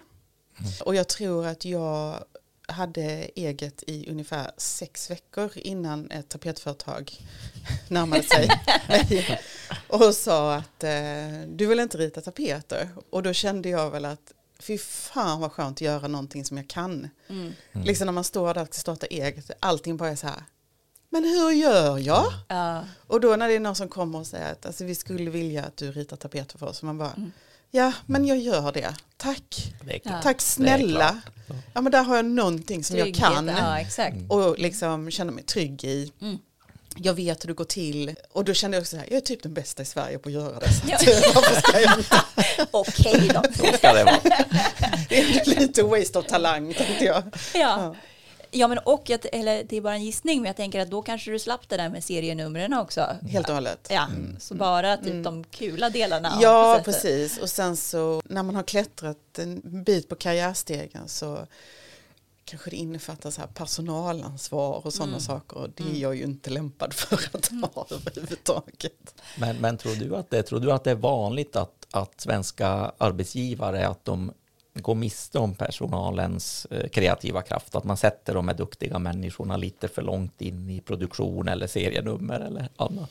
Och jag tror att jag hade eget i ungefär sex veckor innan ett tapetföretag [laughs] närmade sig mig [laughs] och sa att eh, du vill inte rita tapeter. Och då kände jag väl att fy fan vad skönt att göra någonting som jag kan. Liksom när man står där och ska starta eget, allting bara är så här, men hur gör jag? ja, Och då när det är någon som kommer och säger att alltså, vi skulle vilja att du ritar tapeter för oss, så man bara, ja men jag gör det, tack. Det. Tack snälla. Ja men där har jag någonting som trygghet, jag kan Ja, exakt. och liksom känner mig trygg i. Mm. Jag vet hur det går till och då kände jag också så här, jag är typ den bästa i Sverige på att göra det. [laughs] Så Ja. att, varför ska jag inte? [laughs] Okej då. [laughs] Så ska det vara. Det är lite waste of talang tänkte jag. Ja. Ja men och, jag, eller det är bara en gissning, men jag tänker att då kanske du slapp det där med serienumren också. Helt och hållet. Ja, så bara typ de kula delarna. Ja, precis. Och sen så när man har klättrat en bit på karriärstegen så kanske det innefattar så här personalansvar och sådana saker. Och det är jag ju inte lämpad för att ha överhuvudtaget. Men, men tror, du att det, tror du att det är vanligt att, att svenska arbetsgivare att de går miste om personalens eh, kreativa kraft? Att man sätter de här duktiga människorna lite för långt in i produktion eller serienummer eller annat?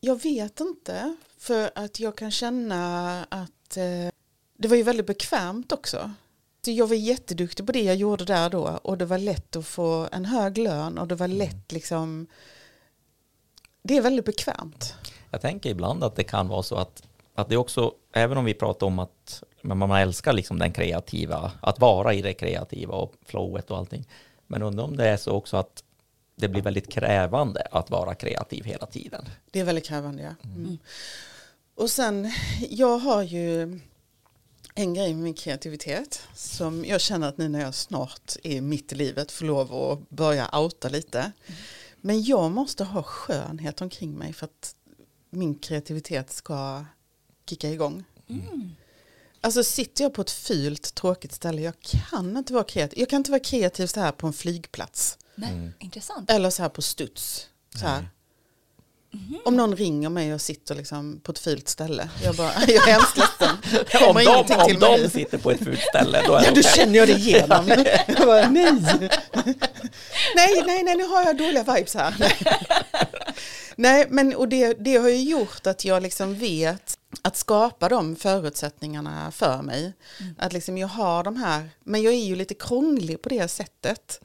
Jag vet inte, för att jag kan känna att eh, det var ju väldigt bekvämt också. Så jag var jätteduktig på det jag gjorde där då och det var lätt att få en hög lön och det var lätt liksom, det är väldigt bekvämt. Jag tänker ibland att det kan vara så att, att det också, även om vi pratar om att man älskar liksom den kreativa, att vara i det kreativa och flowet och allting. Men undrar om det är så också att det blir väldigt krävande att vara kreativ hela tiden. Det är väldigt krävande, ja. Mm. Och sen, jag har ju en grej med min kreativitet som jag känner att nu när jag snart är mitt i livet får lov att börja outa lite. Mm. Men jag måste ha skönhet omkring mig för att min kreativitet ska kicka igång. Mm. Alltså sitter jag på ett fult tråkigt ställe, jag kan inte vara kreativ. Jag kan inte vara kreativ så här på en flygplats. Nej, mm. intressant. Eller så här på studs. Så här. Mm. Om någon ringer mig och sitter liksom på ett fult ställe. Jag, bara, [laughs] jag är hemskt ledsen. [laughs] om de, om de sitter på ett fult ställe då är ja, då känner jag det igenom. [laughs] jag bara, nej. nej, nej, nej, nu har jag dåliga vibes här. nej, men och det, det har ju gjort att jag liksom vet att skapa de förutsättningarna för mig. Mm. Att liksom jag har de här, men jag är ju lite krånglig på det sättet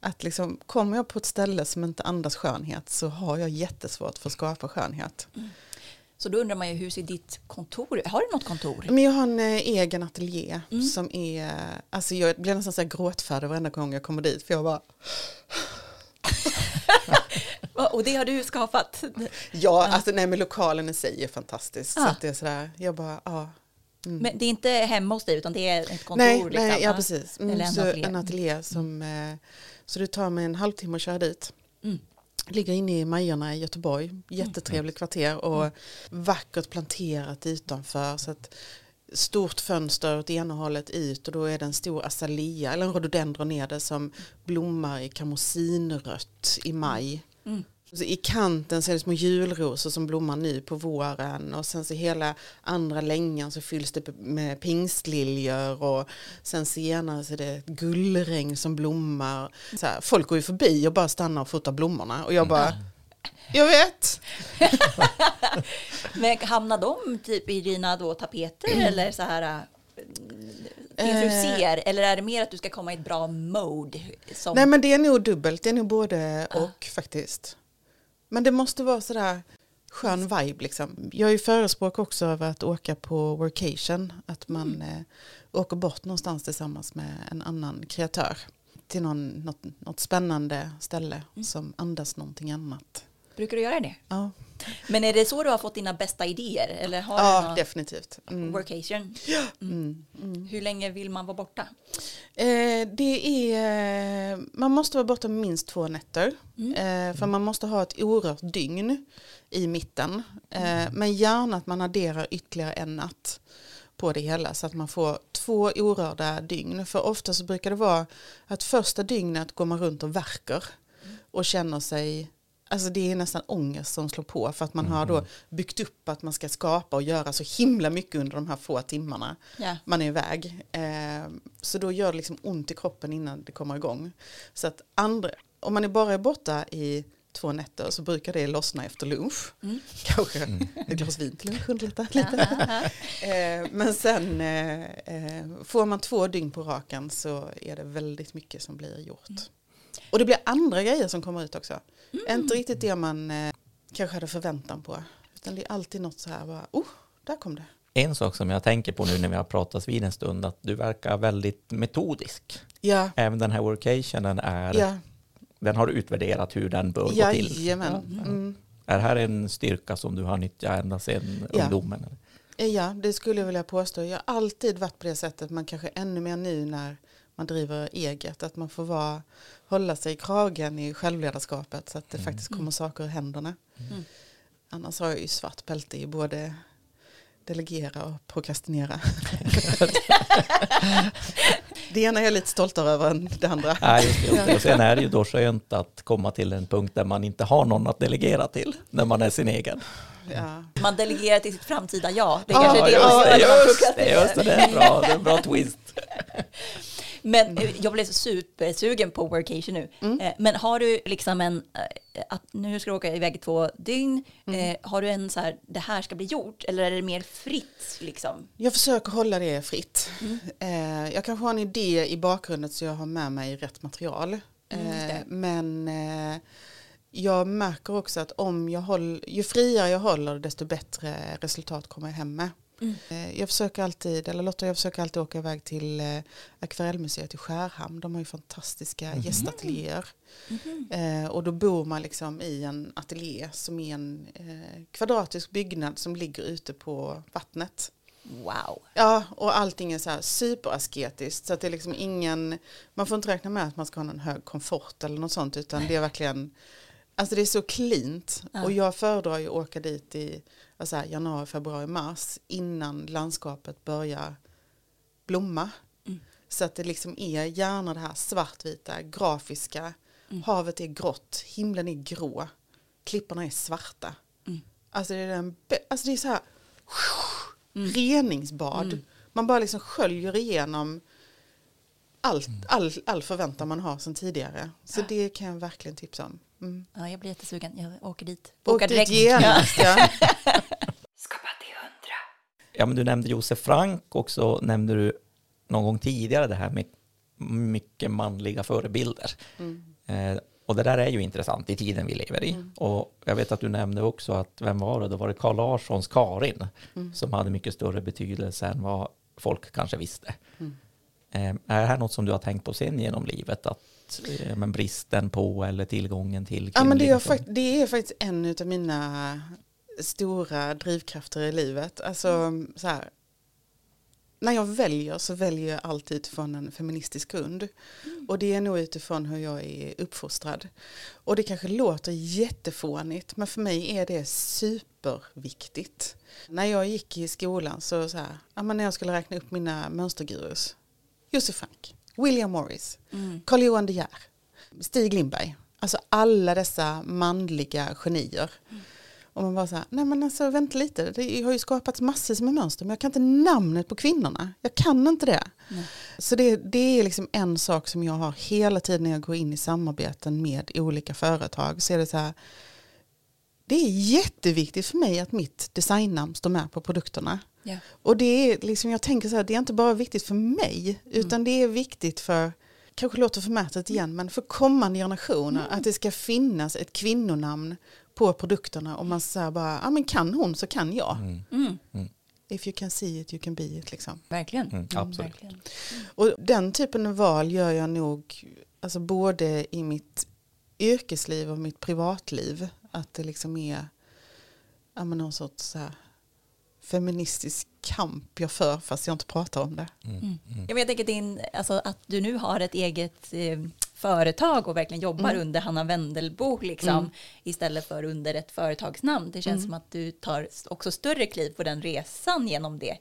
att liksom, kommer jag på ett ställe som inte andas skönhet så har jag jättesvårt för att skapa skönhet. Mm. Så då undrar man ju hur ser ditt kontor Har du något kontor? Men jag har en eh, egen ateljé mm. som är, alltså jag blir nästan så här gråtfärdig varenda gång jag kommer dit för jag bara [laughs] Och det har du skapat? Ja, ja. alltså nej men lokalen i sig är fantastisk. Ja. Så att det är sådär, jag bara, ja. Mm. Men det är inte hemma hos dig utan det är ett kontor? Nej, liksom, nej ja precis. Mm, en, ateljé. en ateljé som eh, så det tar mig en halvtimme att köra dit. Mm. Ligger inne i Majorna i Göteborg. Jättetrevligt kvarter och mm. vackert planterat utanför. Så att stort fönster åt ena hållet ut och då är det en stor azalea eller en rhododendron nere som blommar i kamosinrött i maj. Mm. I kanten så är det små julrosor som blommar nu på våren och sen så hela andra längan så fylls det med pingstliljor och sen senare så är det gullregn som blommar. Så här, folk går ju förbi och bara stannar och fotar blommorna och jag bara jag vet. [laughs] Men hamnar de typ i dina då tapeter mm. eller så här? Det du eh. ser eller är det mer att du ska komma i ett bra mode? Som... Nej men det är nog dubbelt, det är nog både och uh. faktiskt. Men det måste vara sådär skön vibe liksom. Jag är ju förespråk också av att åka på workation. Att man mm. eh, åker bort någonstans tillsammans med en annan kreatör. Till någon, något, något spännande ställe mm. som andas någonting annat. Brukar du göra det? Ja. Men är det så du har fått dina bästa idéer? Eller har ja, definitivt. Mm. Workation? Mm. Mm. Hur länge vill man vara borta? Eh, det är, man måste vara borta minst två nätter. Mm. Eh, för man måste ha ett orört dygn i mitten. Eh, men gärna att man adderar ytterligare en natt på det hela så att man får två orörda dygn. För ofta så brukar det vara att första dygnet går man runt och verkar och känner sig Alltså det är nästan ångest som slår på för att man mm. har då mm. byggt upp att man ska skapa och göra så himla mycket under de här få timmarna yeah. man är iväg. Eh, så då gör det liksom ont i kroppen innan det kommer igång. Så att andra, om man är bara är borta i två nätter så brukar det lossna efter lunch. Mm. [laughs] Kanske mm. ett glas vin till lunch lite. lite. eh, men sen eh, eh, får man två dygn på raken så är det väldigt mycket som blir gjort. Och det blir andra grejer som kommer ut också. Mm. Inte riktigt det man eh, kanske hade förväntan på. Utan det är alltid något så här, bara, oh, där kom det. En sak som jag tänker på nu när vi har pratat vid en stund, att du verkar väldigt metodisk. Ja. Även den här workationen är, ja. den har utvärderat hur den bör ja, gå till. Jajamän. Mm. Är det här en styrka som du har nyttjat ända sedan ja. ungdomen? Ja, det skulle jag vilja påstå. Jag har alltid varit på det sättet, men kanske ännu mer nu när man driver eget, att man får vara, hålla sig i kragen i självledarskapet så att det mm. faktiskt kommer saker ur händerna. Mm. Annars har jag ju svart bälte i både delegera och prokrastinera. [laughs] det ena är jag lite stoltare över än det andra. Ja, just det, Och sen är det ju då skönt att komma till en punkt där man inte har någon att delegera till när man är sin egen. Ja. Man delegerar till sitt framtida jag. Det är ja, kanske det gör. Just det, just det, det är bra, det är en bra twist. [laughs] Men mm. jag blev supersugen på workation nu. Mm. Eh, men har du liksom en, eh, att nu ska du åka iväg i två dygn, mm. Eh, har du en så här, det här ska bli gjort, eller är det mer fritt liksom? Jag försöker hålla det fritt. Mm. Jag kanske har en idé i bakgrunden så jag har med mig rätt material. Mm, men jag märker också att om jag håller, ju friare jag håller desto bättre resultat kommer jag hem med. Mm. Eh, jag försöker alltid, eller Lotta jag försöker alltid åka iväg till eh, Akvarellmuseet i Skärhamn. De har ju fantastiska mm. gästateljéer. Mm. Eh, och då bor man liksom i en ateljé som är en eh, kvadratisk byggnad som ligger ute på vattnet. Wow. Ja, och allting är så här superasketiskt. Så att det är liksom ingen, man får inte räkna med att man ska ha någon hög komfort eller något sånt. Utan det är verkligen, alltså det är så cleant. Ja. Och jag föredrar ju att åka dit i alltså här, januari, februari, mars. Innan landskapet börjar blomma. Mm. Så att det liksom är gärna det här svartvita, grafiska. Havet är grått, himlen är grå. Klipporna är svarta. Mm. Alltså det är, den, alltså det är så här reningsbad. Man bara liksom sköljer igenom allt, all, all förväntan man har sedan tidigare. Så det kan jag verkligen tipsa om. Mm. Ja, jag blir jättesugen. Jag åker dit. Bokar det direkt. genast, ja. [laughs] Skapa till hundra. Ja, men du nämnde Josef Frank och så nämnde du någon gång tidigare det här med mycket manliga förebilder. Eh, och det där är ju intressant i tiden vi lever i. Och jag vet att du nämnde också att, vem var det? Då var det Carl Larssons Karin som hade mycket större betydelse än vad folk kanske visste. Eh, är det här något som du har tänkt på sen genom livet? Att eh, men bristen på eller tillgången till ja men det är, fakt- det är faktiskt en av mina stora drivkrafter i livet. Alltså så här. När jag väljer så väljer jag alltid utifrån en feministisk grund. Och det är nog utifrån hur jag är uppfostrad. Och det kanske låter jättefånigt men för mig är det superviktigt. När jag gick i skolan så, så här, ja, men när jag skulle räkna upp mina mönstergurus. Josef Frank, William Morris, Carl Johan De Geer, Stig Lindberg. Alltså alla dessa manliga genier. Och man bara så här, nej men alltså vänta lite, det har ju skapats massor med mönster men jag kan inte namnet på kvinnorna. Jag kan inte det. Så det, det är liksom en sak som jag har hela tiden när jag går in i samarbeten med olika företag. Så är det så här, det är jätteviktigt för mig att mitt designnamn står med på produkterna. Och det är liksom, jag tänker så här, det är inte bara viktigt för mig, utan det är viktigt för, kanske låter förmätet igen, men för kommande generationer, att det ska finnas ett kvinnonamn på produkterna och man säger bara, ja men kan hon så kan jag. Mm. If you can see it, you can be it liksom. Verkligen. Mm, absolut. verkligen. Och den typen av val gör jag nog, alltså både i mitt yrkesliv och mitt privatliv, att det liksom är, ja men någon sorts så här, feministisk kamp jag för fast jag inte pratar om det. Ja, men jag tänker din, alltså, att du nu har ett eget eh, företag och verkligen jobbar Mm. under Hanna Wendelbo liksom, istället för under ett företagsnamn. Det känns Mm. som att du tar också större kliv på den resan genom det.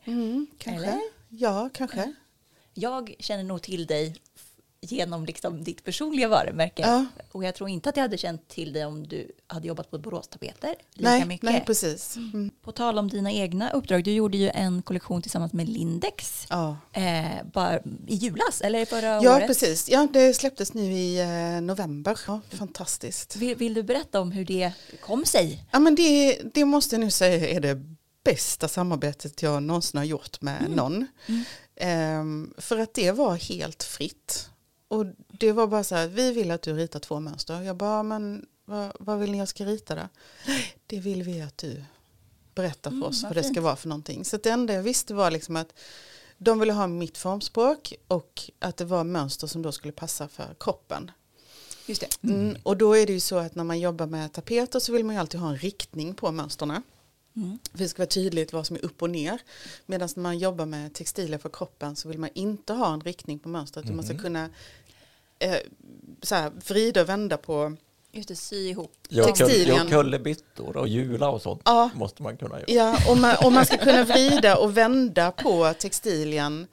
kanske. Eller? Ja, kanske. Jag känner nog till dig genom liksom ditt personliga varumärke. Ja. Och jag tror inte att jag hade känt till dig om du hade jobbat på Borås Tapeter lika Nej, mycket. nej, precis. Mm. På tal om dina egna uppdrag, du gjorde ju en kollektion tillsammans med Lindex. Ja. Eh, bara i julas, eller förra ja, året? precis. Ja, det släpptes nu i eh, november. Ja, fantastiskt. Vill, vill du berätta om hur det kom sig? Ja, men det, det måste jag nu säga är det bästa samarbetet jag någonsin har gjort med någon. Ehm, för att det var helt fritt. Och det var bara så här, vi vill att du ritar två mönster. Jag bara, men vad, vad vill ni jag ska rita då? Det vill vi att du berättar för oss vad vad det ska vara för någonting. Så det enda jag visste var liksom att de ville ha mitt formspråk och att det var mönster som då skulle passa för kroppen. Just det. Mm, och då är det ju så att när man jobbar med tapeter så vill man ju alltid ha en riktning på mönsterna. Mm. För det ska vara tydligt vad som är upp och ner. Medan när man jobbar med textiler för kroppen så vill man inte ha en riktning på mönstret. utan Man ska kunna eh, så här, vrida och vända på. Just det, sy ihop. Textilien. ja, kullerbyttor och hjula och sånt Ja. måste man kunna göra. Ja, och man, och man ska kunna vrida och vända på textilien.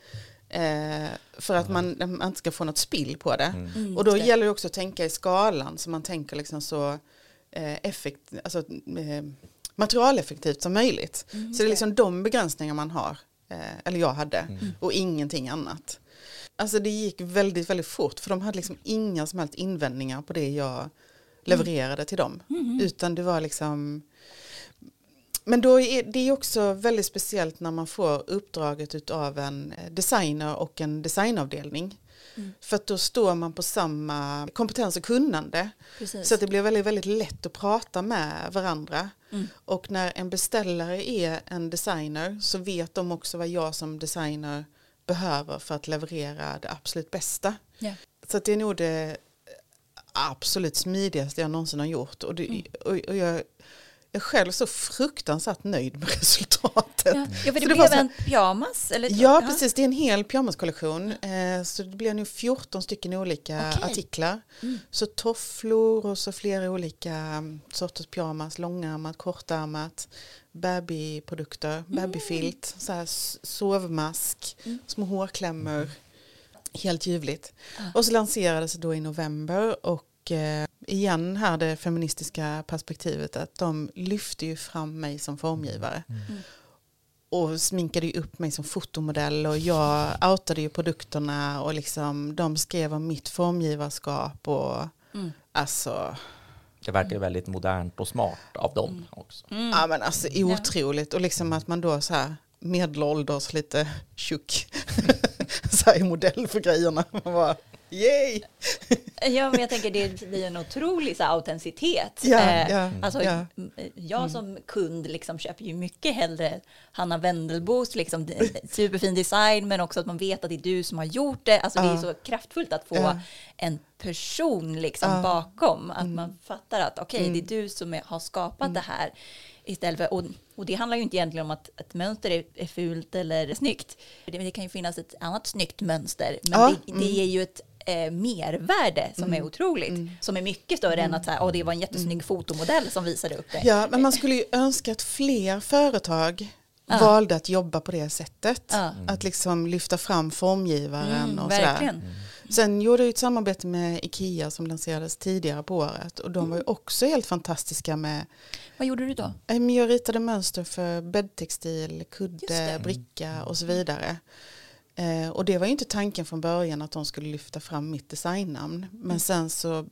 Eh, för att man, man inte ska få något spill på det. Mm, Och då gäller det också att tänka i skalan så man tänker liksom så eh, effekt, alltså, eh, materialeffektivt som möjligt. Mm, så det är liksom de begränsningar man har, eh, eller jag hade, Mm. och ingenting annat. Alltså det gick väldigt, väldigt fort för de hade liksom inga som helst invändningar på det jag levererade till dem. Mm. Utan det var liksom men då är det är också väldigt speciellt när man får uppdraget av en eh, designer och en designavdelning. För att då står man på samma kompetens och kunnande. Precis. Så att det blir väldigt, väldigt lätt att prata med varandra. Mm. Och när en beställare är en designer så vet de också vad jag som designer behöver för att leverera det absolut bästa. Ja. Så att det är nog det absolut smidigaste jag någonsin har gjort. Och, det, och, och jag är själv så fruktansvärt nöjd med [laughs] resultatet. Ja, ja för det, Så blev så här- en pyjamas? Eller? Ja, precis. Det är en hel pyjamaskollektion. Eh, så det blir nu 14 stycken olika Okej. artiklar. Så tofflor och så flera olika mm, sorters pyjamas. Långärmat, kortärmat, babyprodukter, babyfilt, så här sovmask, små hårklämmor. Helt ljuvligt. Och så lanserades det då i november och eh, igen här det feministiska perspektivet att de lyfte ju fram mig som formgivare. Och sminkade ju upp mig som fotomodell och jag outade ju produkterna och liksom de skrev om mitt formgivarskap och Mm. alltså, Det verkar väldigt modernt och smart av dem också. ja men alltså otroligt. Och liksom att man då så här medelålders lite tjock [laughs] så här i modell för grejerna. Man bara, yay! Ja, men jag tänker det blir en otrolig så autenticitet. Ja, Eh, ja, alltså, ja. m- Jag som kund liksom köper ju mycket hellre Hanna Wendelbos liksom, superfin design, men också att man vet att det är du som har gjort det. Alltså, Det är så kraftfullt att få en person liksom, bakom. Att Mm. man fattar att okej, det är du som är, har skapat det här. Istället för, och, och det handlar ju inte egentligen om att ett mönster är, är fult eller snyggt. Det, det kan ju finnas ett annat snyggt mönster, men det, det är ju ett eh, mervärde som är otroligt. Som är mycket större än att så här, åh, det var en jättesnygg fotomodell som visade upp det. Ja, men man skulle ju önska att fler företag Ja. valde att jobba på det sättet. Ja. Att liksom lyfta fram formgivaren Mm, och sådär. verkligen. Sen gjorde jag ett samarbete med Ikea som lanserades tidigare på året och de var ju också helt fantastiska med, Vad gjorde du då? eh, jag ritade mönster för bäddtextil, kudde, bricka och så vidare. Eh, och det var ju inte tanken från början att de skulle lyfta fram mitt designnamn. Men sen så,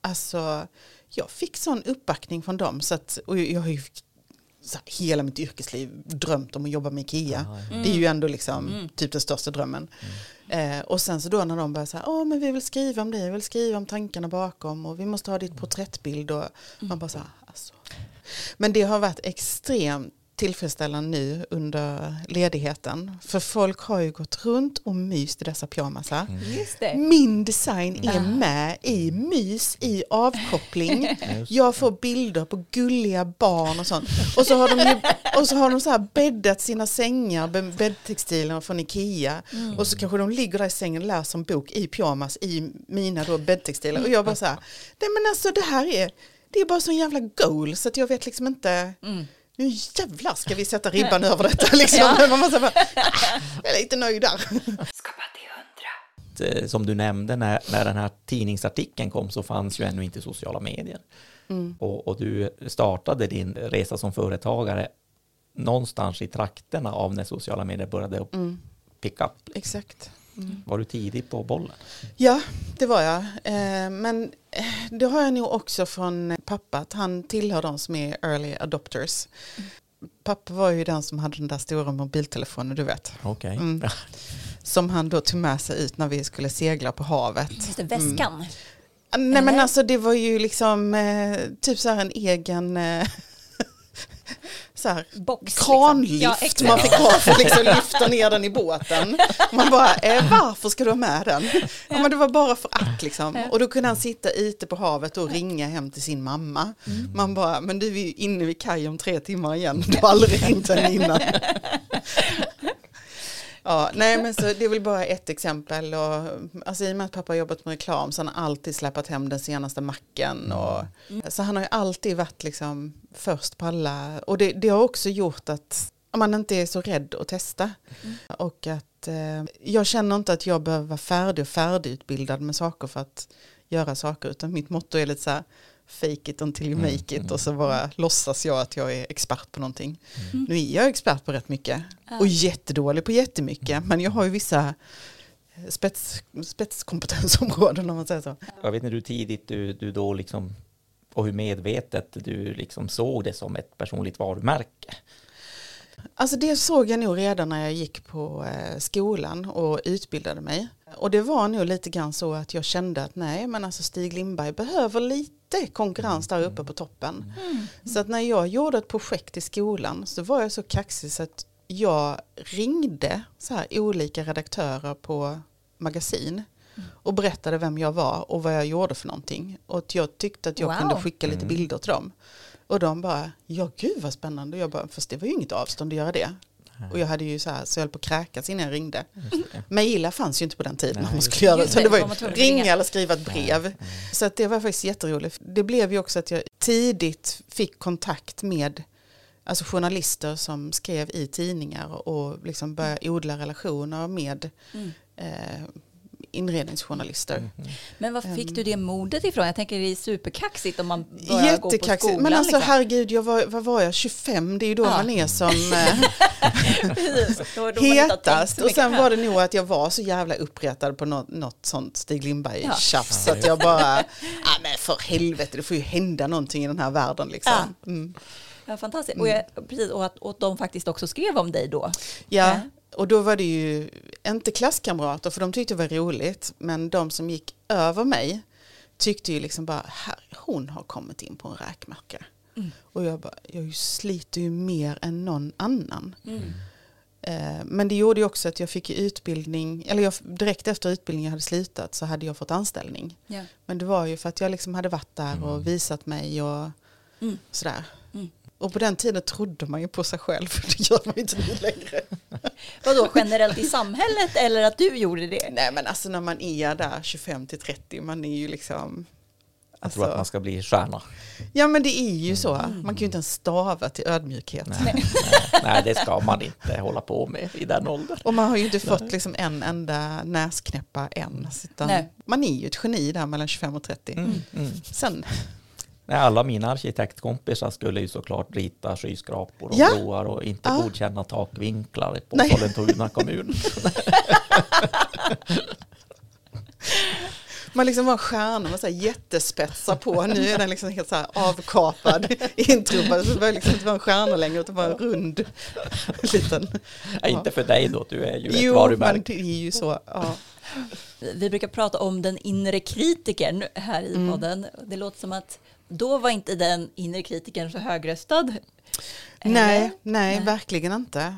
alltså, jag fick sån uppbackning från dem. Så att, och jag har ju så här, hela mitt yrkesliv drömt om att jobba med Ikea. Det är ju ändå liksom typ den största drömmen. Eh, och sen så då när de börjar säga, åh men vi vill skriva om dig, vi vill skriva om tankarna bakom och vi måste ha ditt porträttbild. Och man bara så här, alltså. Men det har varit extremt tillfredsställande nu under ledigheten. För folk har ju gått runt och myst i dessa pyjamasar. Det. Min design är med i mys, i avkoppling. [laughs] Jag får bilder på gulliga barn och sånt. Och så har de, ju, och så har de så här bäddat sina sängar, med bäddtextiler från Ikea. Och så kanske de ligger där i sängen och läser en bok i pyjamas i mina då bäddtextiler. Och jag bara så här, nej men alltså det här är, det är bara sån jävla goal så att jag vet liksom inte, nu jävlar ska vi sätta [laughs] ribban över detta liksom. Man måste bara, [laughs] jag är lite nöjd där. Skapa till hundra. Eh, Som du nämnde, när, när den här tidningsartikeln kom så fanns ju ännu inte sociala medier. Och, och du startade din resa som företagare någonstans i trakterna av när sociala medier började upp pick up. Exakt. Var du tidig på bollen? Ja, det var jag. Eh, Men det har jag nog också från pappa, att han tillhör de som är early adopters. Pappa var ju den som hade den där stora mobiltelefonen, du vet. Okej. Mm. [laughs] Som han då tog med sig ut när vi skulle segla på havet. Just det, väskan. Nej men alltså det var ju liksom eh, typ så här en egen eh, [laughs] så här, Box. liksom. kranlift Ja, exakt. man fick ha för att liksom lyfta ner den i båten. Man bara, eh, varför ska du ha med den? Ja, men det var bara för att liksom. Och då kunde han sitta ute på havet och ringa hem till sin mamma. Man bara, men du är ju inne vid kaj om tre timmar igen. Du har aldrig ringt henne innan. [laughs] Ja, nej men så det är väl bara ett exempel. Och, alltså, I och med att pappa har jobbat med reklam så har han alltid släpat hem den senaste macken. Och, Så han har ju alltid varit liksom först på alla. Och det, det har också gjort att man inte är så rädd att testa. Och att eh, jag känner inte att jag behöver vara färdig och färdigutbildad med saker för att göra saker. Utan mitt motto är lite så här fake it until you make it och så bara låtsas jag att jag är expert på någonting. Nu är jag expert på rätt mycket och jättedålig på jättemycket men jag har ju vissa spets, spetskompetensområden om man säger så. Jag vet inte hur tidigt du, du då liksom och hur medvetet du liksom såg det som ett personligt varumärke. Alltså det såg jag nog redan när jag gick på eh, skolan och utbildade mig. Och det var nog lite grann så att jag kände att nej men alltså Stig Lindberg behöver lite konkurrens där uppe på toppen. Så att när jag gjorde ett projekt i skolan så var jag så kaxig så att jag ringde så här olika redaktörer på magasin och berättade vem jag var och vad jag gjorde för någonting. Och att jag tyckte att jag Wow. kunde skicka lite bilder till dem. Och de bara, ja gud vad spännande. Och jag bara, fast det var ju inget avstånd att göra det. Och jag hade ju så här, så jag höll på att kräkas innan jag ringde. Mejla fanns ju inte på den tiden Nej, om man skulle göra det. Så det, var ju ringa ringa. eller skriva ett brev. Så att det var faktiskt jätteroligt. Det blev ju också att jag tidigt fick kontakt med alltså journalister som skrev i tidningar och liksom började odla relationer med Mm. eh, inredningsjournalister. Men var fick Ehm. du det modet ifrån? Jag tänker det är superkaxigt om man börjar gå på skolan. Men alltså liksom. herregud, jag var, vad var jag, 25, det är ju då Ja. man är som [laughs] eh, Precis, då- då hetast. Och sen var det nog att jag var så jävla uppretad på något, något sånt Stig Lindberg-tjafs. Ja. Så att jag bara, ah, men för helvete, det får ju hända någonting i den här världen liksom. Mm. Ja, fantastiskt. Och, jag, precis, och att och de faktiskt också skrev om dig då. Ja, Ja. Och då var det ju inte klasskamrater för de tyckte det var roligt. Men de som gick över mig tyckte ju liksom bara, här, hon har kommit in på en räkmacka. Mm. Och jag bara, jag sliter ju mer än någon annan. Mm. Eh, Men det gjorde ju också att jag fick utbildning, eller jag, direkt efter utbildningen hade slutat så hade jag fått anställning. Ja. Men det var ju för att jag liksom hade varit där och visat mig och Mm. sådär. Mm. Och på den tiden trodde man ju på sig själv, [laughs] det gör man ju inte nu längre. Vadå, generellt i samhället eller att du gjorde det? Nej men alltså när man är där 25 till 30, man är ju liksom... Jag tror att man Alltså, ska bli stjärna. ja men det är ju så, man kan ju inte ens stava till ödmjukhet. Nej, nej, nej, det ska man inte hålla på med i den åldern. Och man har ju inte fått liksom en enda näsknäppa än. Utan Nej. man är ju ett geni där mellan 25 och 30. Mm, mm. Sen, Nej, alla mina arkitektkompisar skulle ju såklart rita skyskrapor och Ja. broar och inte Ja. godkänna takvinklar på Nej. Sollentuna kommun. [laughs] man liksom var en stjärna med så här jättespetsar på. Nu är den liksom helt så här avkapad, [laughs] intrubbad. Så det var liksom inte vara en stjärna längre utan bara en rund [laughs] liten. Nej, inte för dig då, du är ju ett Jo, men varumärke. det är ju så. Ja. Vi brukar prata om den inre kritikern här i Mm. podden. Det låter som att då var inte den inre kritikern så högröstad. Nej, nej, Nej. verkligen inte.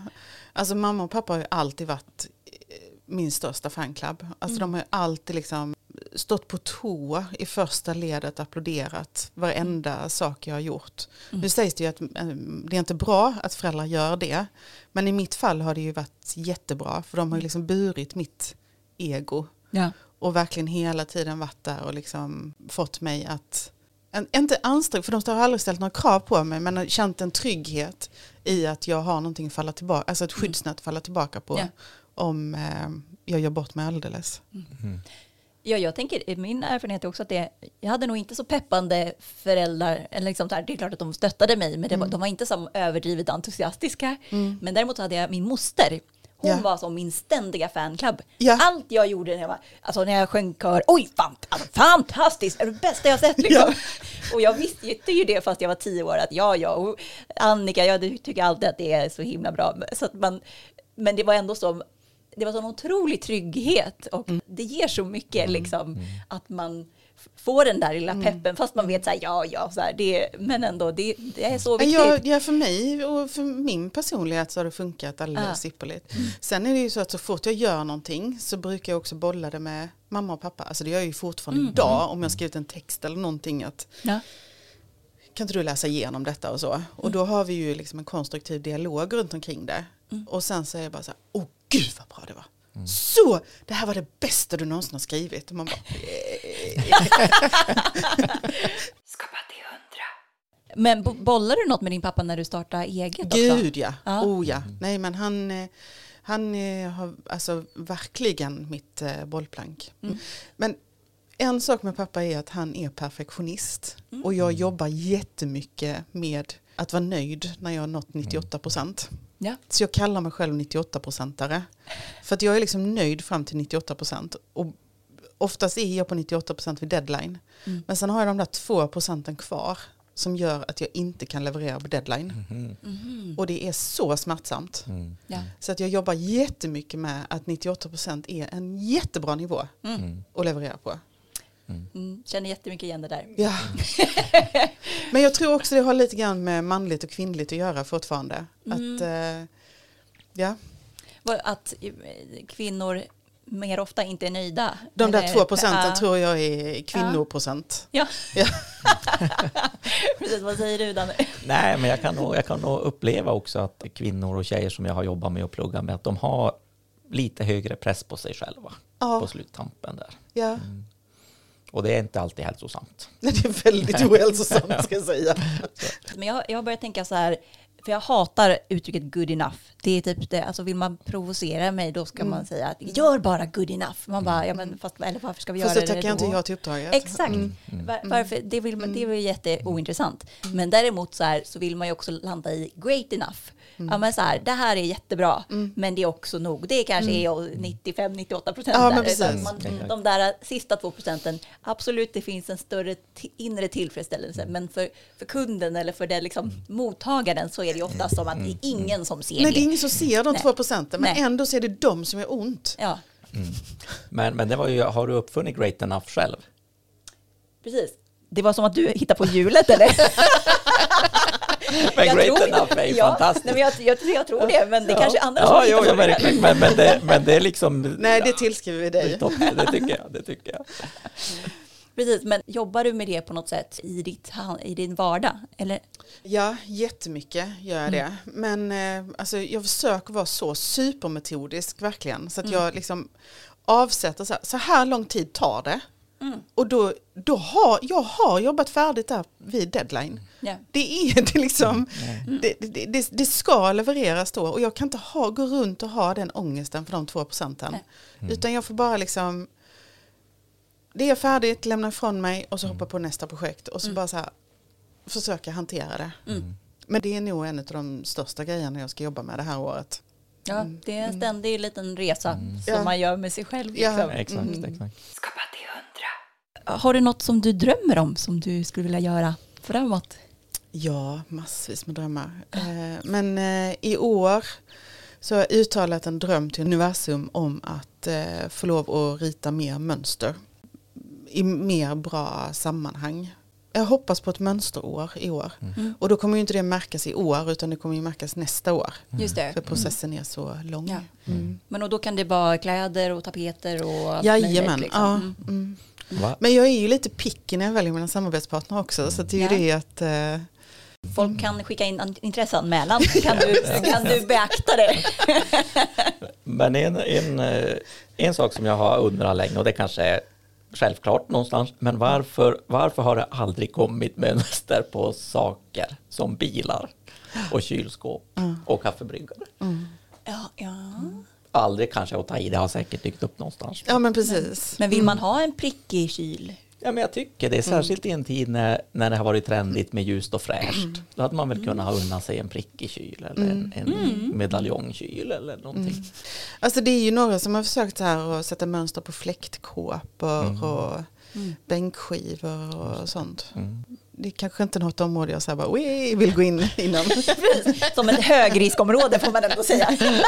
Alltså mamma och pappa har ju alltid varit eh, min största fanclub. Alltså de har ju alltid liksom stått på tå i första ledet, applåderat varenda sak jag har gjort. Nu sägs det ju att eh, det är inte bra att föräldrar gör det. Men i mitt fall har det ju varit jättebra. För de har ju liksom burit mitt ego. Ja. Och verkligen hela tiden varit där och liksom fått mig att, en, inte ansträngt, för de har aldrig ställt några krav på mig, men har känt en trygghet i att jag har någonting att falla tillbaka, alltså ett skyddsnät att falla tillbaka på Ja. om eh, jag gör bort mig alldeles. Ja, jag tänker, min erfarenhet är också att det, jag hade nog inte så peppande föräldrar, eller liksom här, det är klart att de stöttade mig, men det var, de var inte så överdrivet entusiastiska. Men däremot hade jag min moster, hon Ja. var som min ständiga fanclub. Ja. Allt jag gjorde när jag, var, alltså när jag sjöng kör, oj, fant, alltså, fantastiskt, är det bästa jag sett liksom. Och jag visste ju det fast jag var tio år, att ja, ja, och Annika, jag tycker alltid att det är så himla bra. Så att man, men det var ändå som, det var sån otrolig trygghet och det ger så mycket liksom att man f- får den där lilla peppen fast man vet så här, ja, ja, så här, det, men ändå, det, det är så viktigt. Jag, ja, för mig och för min personlighet så har det funkat alldeles Ja. ypperligt. Sen är det ju så att så fort jag gör någonting så brukar jag också bolla det med mamma och pappa. Alltså det gör jag ju fortfarande idag om jag skrivit en text eller någonting att Ja. kan inte du läsa igenom detta och så. Och då har vi ju liksom en konstruktiv dialog runt omkring det. Och sen säger jag bara så här, åh gud vad bra det var. Så, det här var det bästa du någonsin har skrivit. Och man bara, [laughs] Skapa till hundra. Men bo- bollar du något med din pappa när du startade eget också? Gud ja, Ja. oh ja. Nej men han, eh, han eh, har alltså verkligen mitt eh, bollplank. Men en sak med pappa är att han är perfektionist. Och jag jobbar jättemycket med att vara nöjd när jag har nått 98 procent. Ja. Så jag kallar mig själv 98-procentare. För att jag är liksom nöjd fram till 98 procent. Och oftast är jag på 98 procent vid deadline. Mm. Men sen har jag de där 2 procenten kvar. Som gör att jag inte kan leverera på deadline. Mhm. Och det är så smärtsamt. Mm. Ja. Så att jag jobbar jättemycket med att 98 procent är en jättebra nivå Mm. att leverera på. Mm. Känner jättemycket igen det där. Ja. [laughs] Men jag tror också det har lite grann med manligt och kvinnligt att göra fortfarande. Mm. Att, eh, ja. Att eh, kvinnor mer ofta inte är nöjda? De där två procenten Ja. tror jag är kvinnoprocent. Ja, Ja. [laughs] precis. Vad säger du Danne? Nej, men jag kan, nog, jag kan nog uppleva också att kvinnor och tjejer som jag har jobbat med och pluggat med, att de har lite högre press på sig själva Ja. på sluttampen där. Ja. Och det är inte alltid hälsosamt. [laughs] Det är väldigt ohälsosamt ska jag säga. [laughs] Men jag, jag har börjat tänka så här, för jag hatar uttrycket good enough. Det är typ det, alltså vill man provocera mig då ska Mm. man säga att gör bara good enough. Man bara, ja men fast, eller varför ska vi Fast göra det tackar jag då? inte jag till uppdraget. Exakt. Var, varför, det, vill man, det är väl jätteointressant. Men däremot så, här, så vill man ju också landa i great enough. Ja, men så här, det här är jättebra, men det är också nog. Det kanske är 95-98 procent Ja, men där. Man, de där sista två procenten, absolut det finns en större inre tillfredsställelse. Men för, för kunden eller för den liksom, mottagaren så är det ju ofta som att det är ingen som ser Nej, det är det. ingen som ser de Nej. två procenten, men Nej. ändå så är det de som är ont. Ja, Men, men det var ju, har du uppfunnit Great Enough själv? precis. Det var som att du hittade på hjulet eller? [laughs] Men Jag Great tror- Enough är ju ja, fantastiskt. Nej, men jag, jag, jag tror det, men det kanske är andra ja, som jo, hittar ja, på det. verkligen. Men, men, det, men det är liksom... Nej, det tillskriver vi dig. Topp, det tycker jag. Det tycker jag. Precis, men jobbar du med det på något sätt i, ditt, i din vardag? Eller? Ja, jättemycket gör jag det. Men eh, alltså, jag försöker vara så supermetodisk verkligen. Så att jag liksom avsätter så här, så här lång tid tar det. Och då, då har jag har jobbat färdigt där vid deadline. Ja. Det är [laughs] det liksom, det, det, det, det ska levereras då och jag kan inte ha, gå runt och ha den ångesten för de två procenten. Utan jag får bara liksom, det är färdigt, lämna ifrån mig och så hoppa på nästa projekt och så bara så här, försöka hantera det. Mm. Men det är nog en av de största grejerna jag ska jobba med det här året. Ja, det är en ständig liten resa som Mm. Ja. man gör med sig själv. Ja. Liksom. Exakt, Mm. exakt. Har du något som du drömmer om som du skulle vilja göra framåt? Ja, massvis med drömmar. Eh, Men eh, i år så har jag uttalat en dröm till universum om att eh, få lov att rita mer mönster i mer bra sammanhang. Jag hoppas på ett mönsterår i år. Mm. Och då kommer ju inte det märkas i år utan det kommer ju märkas nästa år. Just det. För processen är så lång. Ja. Mm. Men och då kan det vara kläder och tapeter och allt Jajamän. möjligt, liksom. Ja, Mm. mm. Va? Men jag är ju lite picky när jag väljer mina samarbetspartner också. Så det är ju det att eh, Folk kan skicka in an- intresseanmälan. [laughs] Kan du, kan du beakta det? [laughs] Men en, en, eh, en sak som jag har undrat länge och det kanske är självklart någonstans, men varför, varför har det aldrig kommit mönster på saker som bilar och kylskåp och kaffebryggare? Ja, ja. Aldrig kanske att ta i, det har säkert dykt upp någonstans. ja men precis. Men vill man ha en prickig kyl? Ja, men jag tycker det, särskilt i en tid när, när det har varit trendigt med ljust och fräscht. Då hade man väl kunnat ha undan sig en prickig kyl eller en, en medaljongkyl eller någonting. Alltså det är ju några som har försökt så här att sätta mönster på fläktkåpor och bänkskivor och sånt. Det är kanske inte något område jag så här bara, "Oj, vill gå in [laughs] inom. Som ett högriskområde får man ändå säga. [laughs]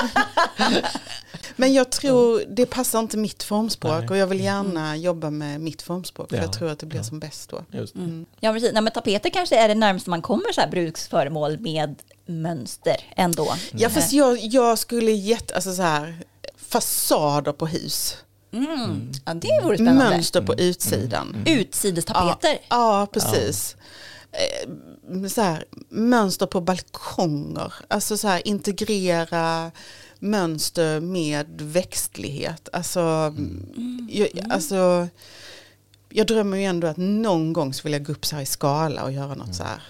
Men jag tror det passar inte mitt formspråk Nej. och jag vill gärna jobba med mitt formspråk för Ja. jag tror att det blir som bäst då. Just. Ja, precis. Nej, men tapeter kanske är det närmaste man kommer så här bruksföremål med mönster ändå. Ja fast jag, jag skulle jätte, alltså så här, fasader på hus, Mm. Ja, det vore spännande. Mm. mönster på utsidan. Utsidestapeter. Ja, precis. Eh, Så här, mönster på balkonger, alltså så här, integrera mönster med växtlighet. Alltså, jag, alltså, jag drömmer ju ändå att någon gång så vill jag gå upp så här i skala och göra något så här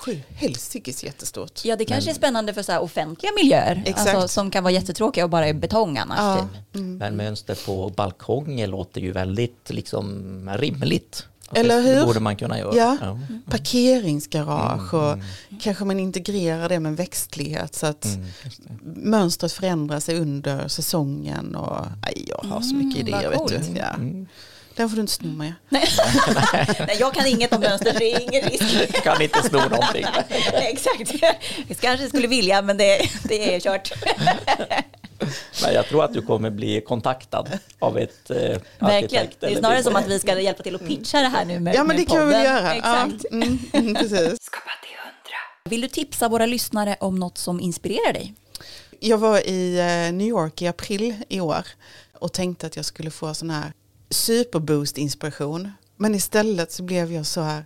sju helsikes jättestort. Ja, det kanske är spännande för så här offentliga miljöer. Exakt. Alltså, som kan vara jättetråkiga och bara är betong annars. Ja, Typ. mm. Men mönster på balkonger låter ju väldigt liksom rimligt. Eller hur? Det borde man kunna göra. Ja. Parkeringsgarage och kanske man integrerar det med växtlighet så att Mm, mönstret förändrar sig under säsongen och aj, jag har så mycket Mm, vad idéer. Vet du. Ja. Den får du inte sno med. [laughs] Nej, jag kan inget om mönster, det är ingen risk. [laughs] Kan inte sno någonting. Nej, Exakt. Jag kanske skulle vilja, men det, det är kört. [laughs] Men jag tror att du kommer bli kontaktad av ett eh, Verkligen. arkitekt Det är snarare som att vi ska hjälpa till att pitcha det här nu med Ja men det kan vi väl podden. göra. Exakt. Ja, mm, mm, precis. Vill du tipsa våra lyssnare om något som inspirerar dig? Jag var i eh, New York i april i år och tänkte att jag skulle få sån här superboost inspiration. Men istället så blev jag så här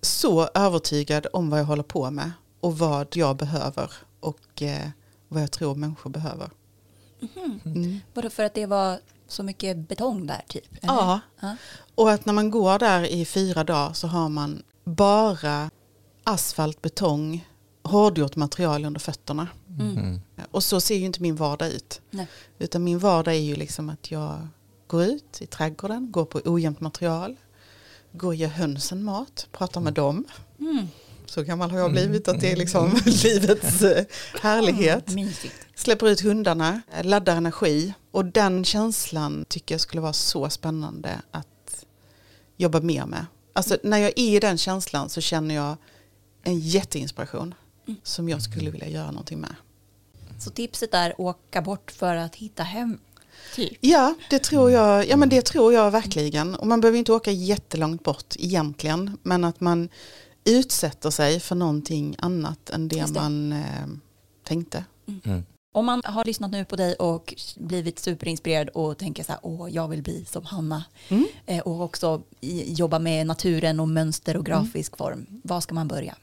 så övertygad om vad jag håller på med och vad jag behöver och eh, vad jag tror människor behöver. Mm. Vadå för att det var så mycket betong där typ? eller? Ja, ja. och att när man går där i fyra dagar så har man bara asfalt, betong, hårdgjort material under fötterna. Mm. Och så ser ju inte min vardag ut. Nej. Utan min vardag är ju liksom att jag går ut i trädgården, går på ojämnt material, går och ger hönsen mat, pratar med dem. Mm. Så gammal har jag blivit att det är liksom [laughs] livets eh, härlighet. Mysigt. Släpper ut hundarna, eh, laddar energi och den känslan tycker jag skulle vara så spännande att jobba mer med. Alltså när jag är i den känslan så känner jag en jätteinspiration som jag skulle vilja göra någonting med. Så tipset är åka bort för att hitta hem. Typ. Ja, det tror jag, ja men det tror jag verkligen. Och man behöver inte åka jättelångt bort egentligen. Men att man utsätter sig för någonting annat än det, det. man eh, tänkte. Om man har lyssnat nu på dig och blivit superinspirerad och tänker så här, åh, jag vill bli som Hanna. Mm. Eh, och också jobba med naturen och mönster och grafisk form. Var ska man börja?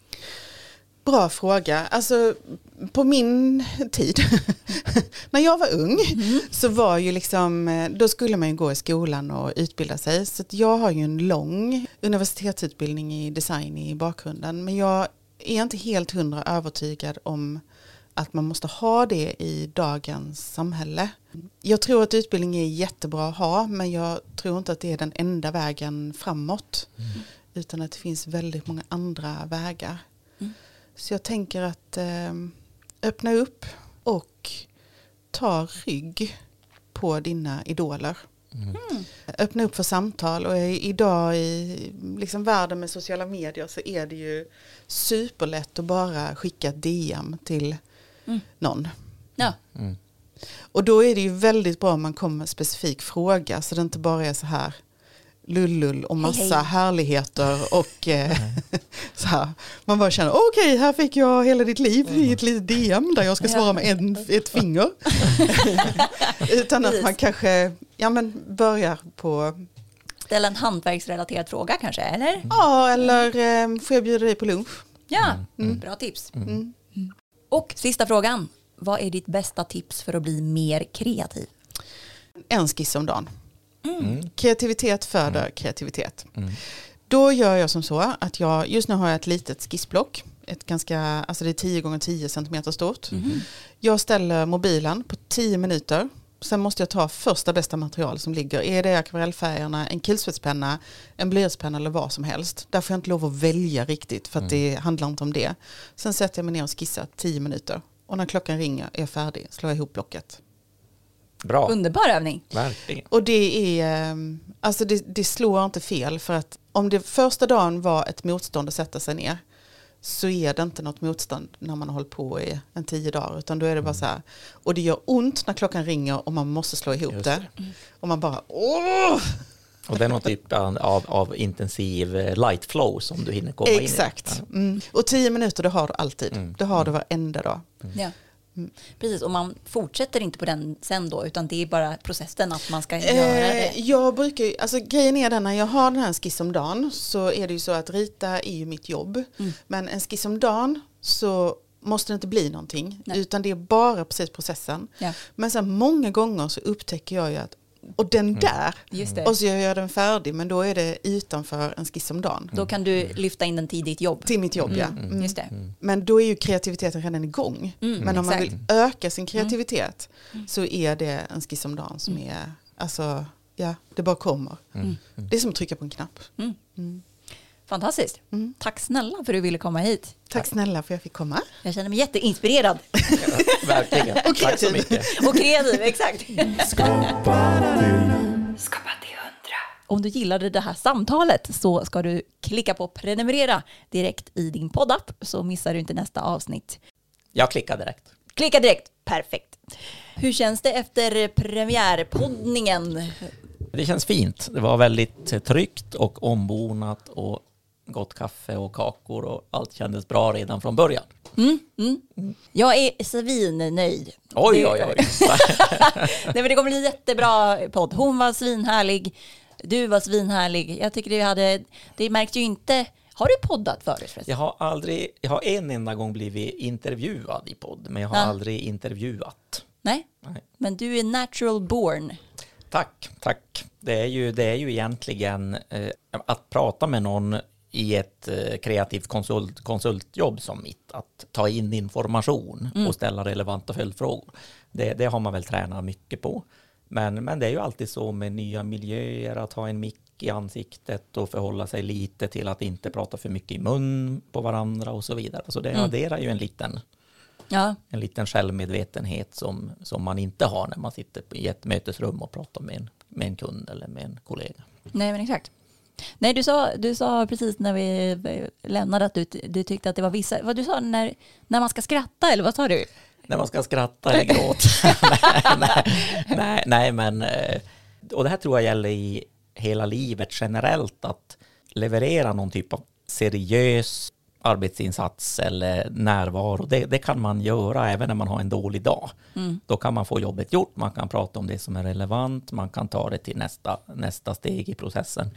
Bra fråga. Alltså på min tid, [laughs] när jag var ung, så var ju liksom, eh, då skulle man ju gå i skolan och utbilda sig. Så jag har ju en lång universitetsutbildning i design i bakgrunden. Men jag är inte helt hundra övertygad om att man måste ha det i dagens samhälle. Jag tror att utbildning är jättebra att ha, men jag tror inte att det är den enda vägen framåt. Utan att det finns väldigt många andra vägar. Så jag tänker att eh, öppna upp och ta rygg på dina idoler. Öppna upp för samtal och idag i liksom världen med sociala medier så är det ju superlätt att bara skicka ett DM till Mm. någon. Ja, Och då är det ju väldigt bra om man kommer med en specifik fråga så det inte bara är så här lullull och massa Hej, hej. härligheter och eh, [laughs] så här. Man bara känner okej här fick jag hela ditt liv i ett litet DM där jag ska svara med en, ett finger. [laughs] Utan att man kanske ja, men börjar på ställa en hantverksrelaterad fråga kanske, eller? ja eller eh, får jag bjuda dig på lunch? Ja, bra tips. Mm. Och sista frågan. Vad är ditt bästa tips för att bli mer kreativ? en skiss om dagen. Kreativitet föder kreativitet. Då gör jag som så att jag, just nu har jag ett litet skissblock. Ett ganska, alltså det är 10 gånger 10 cm stort. Jag ställer mobilen på 10 minuter. Sen måste jag ta första bästa material som ligger. Är det akvarellfärgerna, en kulspetspenna, en blyertspenna eller vad som helst. Där får jag inte lov att välja riktigt för att det handlar inte om det. Sen sätter jag mig ner och skissar 10 minuter. Och när klockan ringer är jag färdig, slår jag ihop blocket. Bra, Underbar övning. verkligen. Och det är, ehm, alltså det, det slår inte fel för att om det första dagen var ett motstånd att sätta sig ner så är det inte något motstånd när man har hållit på i en tio dagar utan då är det bara så här och det gör ont när klockan ringer och man måste slå ihop Just det. Och man bara åh! Och det är någon typ av, av, intensiv eh, light flow som du hinner komma in i. Exakt. Mm. Och tio minuter det har du alltid. Mm. Det har du varenda dag. Ja. Precis, och man fortsätter inte på den sen då, utan det är bara processen att man ska göra Eh, det. jag brukar alltså grejen är den när jag har den här skiss om dagen så är det ju så att rita är ju mitt jobb. Mm. Men en skiss om dagen så måste det inte bli någonting Nej. utan det är bara precis processen. Ja, Men sen många gånger så upptäcker jag ju att och den där, just det. och så gör jag den färdig men då är det utanför en skiss om dagen. Då kan du lyfta in den till ditt jobb. Till mitt jobb ja. Mm. Just det. Men då är ju kreativiteten redan igång. Mm, Men om man vill öka sin kreativitet så är det en skiss om dagen som är, alltså, ja, det bara kommer. Det är som att trycka på en knapp. Fantastiskt. Mm. Tack snälla för att du ville komma hit. Tack snälla för att jag fick komma. Jag känner mig jätteinspirerad. [laughs] Verkligen. Tack så mycket. Och kreativ, exakt. Skapa till Skapa till hundra. Om du gillade det här samtalet så ska du klicka på prenumerera direkt i din poddapp så missar du inte nästa avsnitt. Jag klickar direkt. Klicka direkt, perfekt. Hur känns det efter premiärpoddningen? Det känns fint. Det var väldigt tryggt och ombonat och gott kaffe och kakor och allt kändes bra redan från början. Jag är svinnöjd. Oj, oj, oj. [laughs] Nej, men det kommer bli jättebra podd. Hon var svinhärlig, du var svinhärlig. Jag tycker det hade, det märks ju inte. Har du poddat förut förresten? Jag har aldrig, jag har en enda gång blivit intervjuad i podd, men jag har Ja. aldrig intervjuat. Nej? Nej. Men du är natural born. Tack, tack. Det är ju, det är ju egentligen eh, att prata med någon i ett eh, kreativt konsult, konsultjobb som mitt, att ta in information och ställa relevanta följdfrågor. Det, det har man väl tränat mycket på. Men, men det är ju alltid så med nya miljöer, att ha en mick i ansiktet och förhålla sig lite till att inte prata för mycket i mun på varandra och så vidare. Så det adderar ju en liten, Ja, en liten självmedvetenhet som, som man inte har när man sitter i ett mötesrum och pratar med en, med en kund eller med en kollega. nej men exakt. Nej, du sa, du sa precis när vi lämnade att du, du tyckte att det var vissa, vad du sa, när, när man ska skratta eller vad sa du? När man ska skratta eller gråta. nej, [laughs] [laughs] nej, nej, nej, men eh, och det här tror jag gäller i hela livet generellt att leverera någon typ av seriös arbetsinsats eller närvaro. Det, det kan man göra även när man har en dålig dag. Då kan man få jobbet gjort, man kan prata om det som är relevant, man kan ta det till nästa, nästa steg i processen.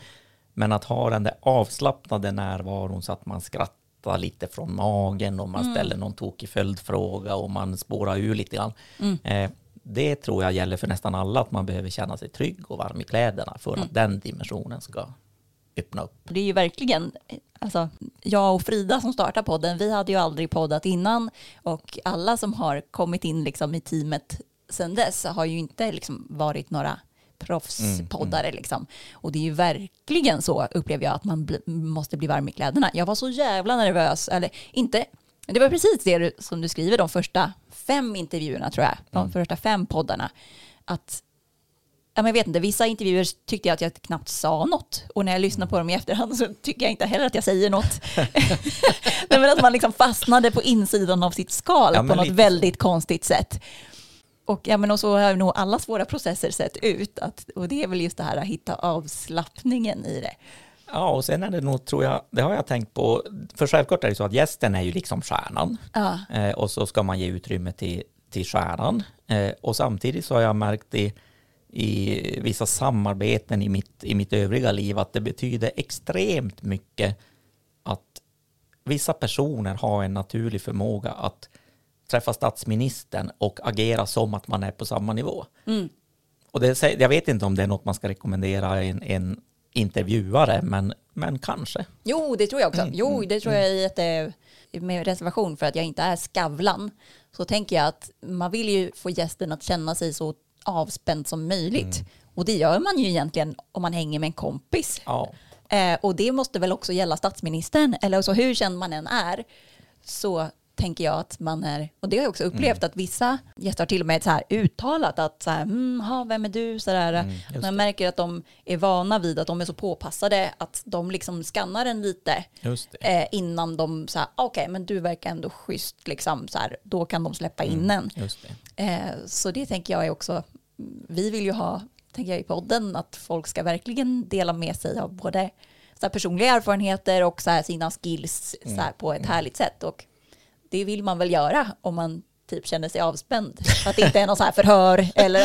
Men att ha den där avslappnade närvaron så att man skrattar lite från magen och man ställer någon tokig följdfråga och man spårar ur lite grann. Eh, det tror jag gäller för nästan alla, att man behöver känna sig trygg och varm i kläderna för att den dimensionen ska öppna upp. Det är ju verkligen, alltså jag och Frida som startar podden, vi hade ju aldrig poddat innan och alla som har kommit in liksom i teamet sedan dess har ju inte liksom varit några proffspoddare liksom. Och det är ju verkligen så upplever jag att man bli, måste bli varm i kläderna. Jag var så jävla nervös, eller inte, det var precis det du, som du skriver de första fem intervjuerna tror jag, de första fem poddarna, att jag vet inte, vissa intervjuer tyckte jag att jag knappt sa något. Och när jag lyssnar på dem i efterhand så tycker jag inte heller att jag säger något. [laughs] Men att man liksom fastnade på insidan av sitt skal Ja, på något lite väldigt konstigt sätt. Och, ja, men och så har nog alla våra processer sett ut. Att, och det är väl just det här att hitta avslappningen i det. Ja, och sen är det nog, tror jag, det har jag tänkt på, för självklart är det så att gästen är ju liksom stjärnan. Ja. Eh, och så ska man ge utrymme till, till stjärnan. Eh, och samtidigt så har jag märkt i, i vissa samarbeten i mitt, i mitt övriga liv att det betyder extremt mycket att vissa personer har en naturlig förmåga att träffa statsministern och agera som att man är på samma nivå. Och det, jag vet inte om det är något man ska rekommendera en, en intervjuare, men, men kanske. Jo, det tror jag också. Mm, Jo, det tror jag i ett, eh, med reservation för att jag inte är skavlan. Så tänker jag att man vill ju få gästen att känna sig så avspänd som möjligt. Mm. Och det gör man ju egentligen om man hänger med en kompis. Ja, Eh, och det måste väl också gälla statsministern, eller så hur känd man än är, så tänker jag att man är, och det har jag också upplevt, Mm. att vissa gäster har till och med så här uttalat att så här, mm, ha, vem är du? Så där. Mm, Man märker att de är vana vid att de är så påpassade att de liksom skannar en lite eh, innan de så här, okej, men du verkar ändå schysst, liksom, så här, då kan de släppa in en. Just det. Eh, så det tänker jag är också, vi vill ju ha, tänker jag i podden, att folk ska verkligen dela med sig av både så personliga erfarenheter och så sina skills så här, på ett härligt sätt. Och det vill man väl göra om man typ känner sig avspänd. Att det inte är någon så här förhör eller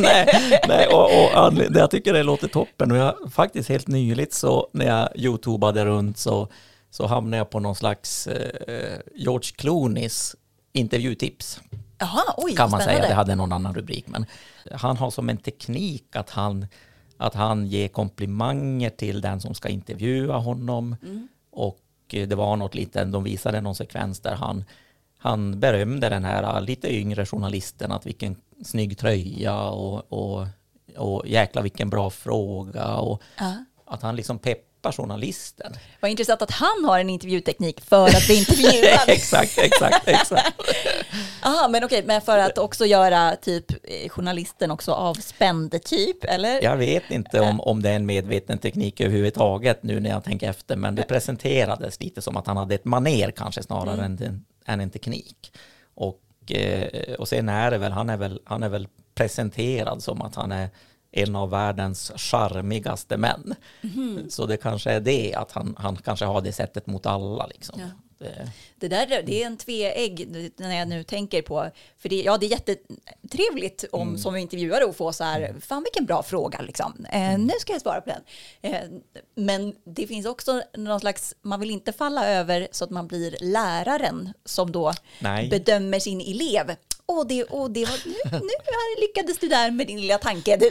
[laughs] nej, nej, och, och anled- jag tycker det låter toppen. Och jag, faktiskt helt nyligt så när jag youtubade runt så, så hamnade jag på någon slags eh, George Clooneys intervjutips. jaha, oj, kan man säga, spännande. det hade någon annan rubrik. Men han har som en teknik att han, att han ger komplimanger till den som ska intervjua honom. Mm. Och det var något lite, de visade någon sekvens där han, han berömde den här eh, lite yngre journalisten att vilken snygg tröja och, och, och jäkla vilken bra fråga och Ja. att han liksom peppar journalisten. Vad intressant att han har en intervjuteknik för att bli intervjuad. [laughs] exakt, exakt, exakt. [laughs] Aha, men okej, men för att också göra typ eh, journalisten också avspänd typ, eller? Jag vet inte om, om det är en medveten teknik överhuvudtaget nu när jag tänker efter, men det presenterades lite som att han hade ett maner kanske snarare än, en, än en teknik. Och, eh, och sen är det väl, han är väl, han är väl presenterad som att han är en av världens charmigaste män. Så det kanske är det, att han, han kanske har det sättet mot alla. Liksom. Ja. Det, Det där det är en tveegg när jag nu tänker på, för det, ja, det är jättetrevligt om som intervjuare att få så här, fan vilken bra fråga liksom. Eh, nu ska jag svara på den. Eh, men det finns också någon slags, man vill inte falla över så att man blir läraren som då Nej. bedömer sin elev. Åh, det, åh, det var, nu, nu lyckades du där med din lilla tanke. Du. [laughs]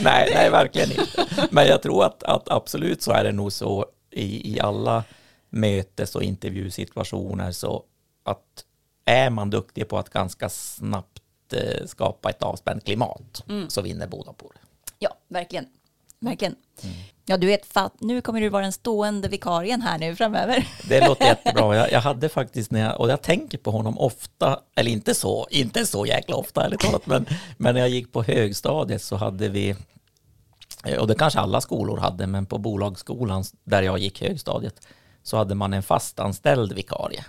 nej, nej, verkligen inte. Men jag tror att, att absolut så är det nog så i, i alla mötes och intervjusituationer så att är man duktig på att ganska snabbt eh, skapa ett avspänt klimat så vinner båda på det. Ja, verkligen. Verkligen. Ja, du vet, nu kommer du vara den stående vikarien här nu framöver. Det låter jättebra. Jag, jag hade faktiskt när jag, och jag tänker på honom ofta, eller inte så, inte så jäkla ofta ärligt talat, men, men när jag gick på högstadiet så hade vi, och det kanske alla skolor hade, men på bolagsskolan där jag gick högstadiet så hade man en fastanställd vikarie.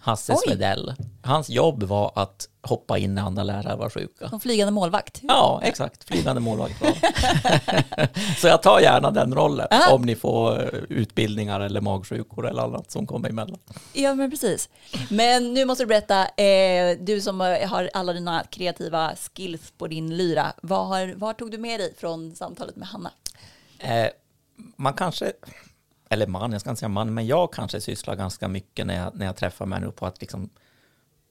Hasse Oj. Svedell. Hans jobb var att hoppa in när andra lärare var sjuka. Som flygande målvakt. Ja, exakt. Flygande målvakt. [laughs] Så jag tar gärna den rollen Ah. om ni får eh, utbildningar eller magsjukor eller annat som kommer emellan. Ja, men precis. Men nu måste du berätta, eh, du som eh, har alla dina kreativa skills på din lyra, vad, har, vad tog du med dig från samtalet med Hanna? Eh, man kanske, eller man, jag ska inte säga man, men jag kanske sysslar ganska mycket när jag, när jag träffar människor på att liksom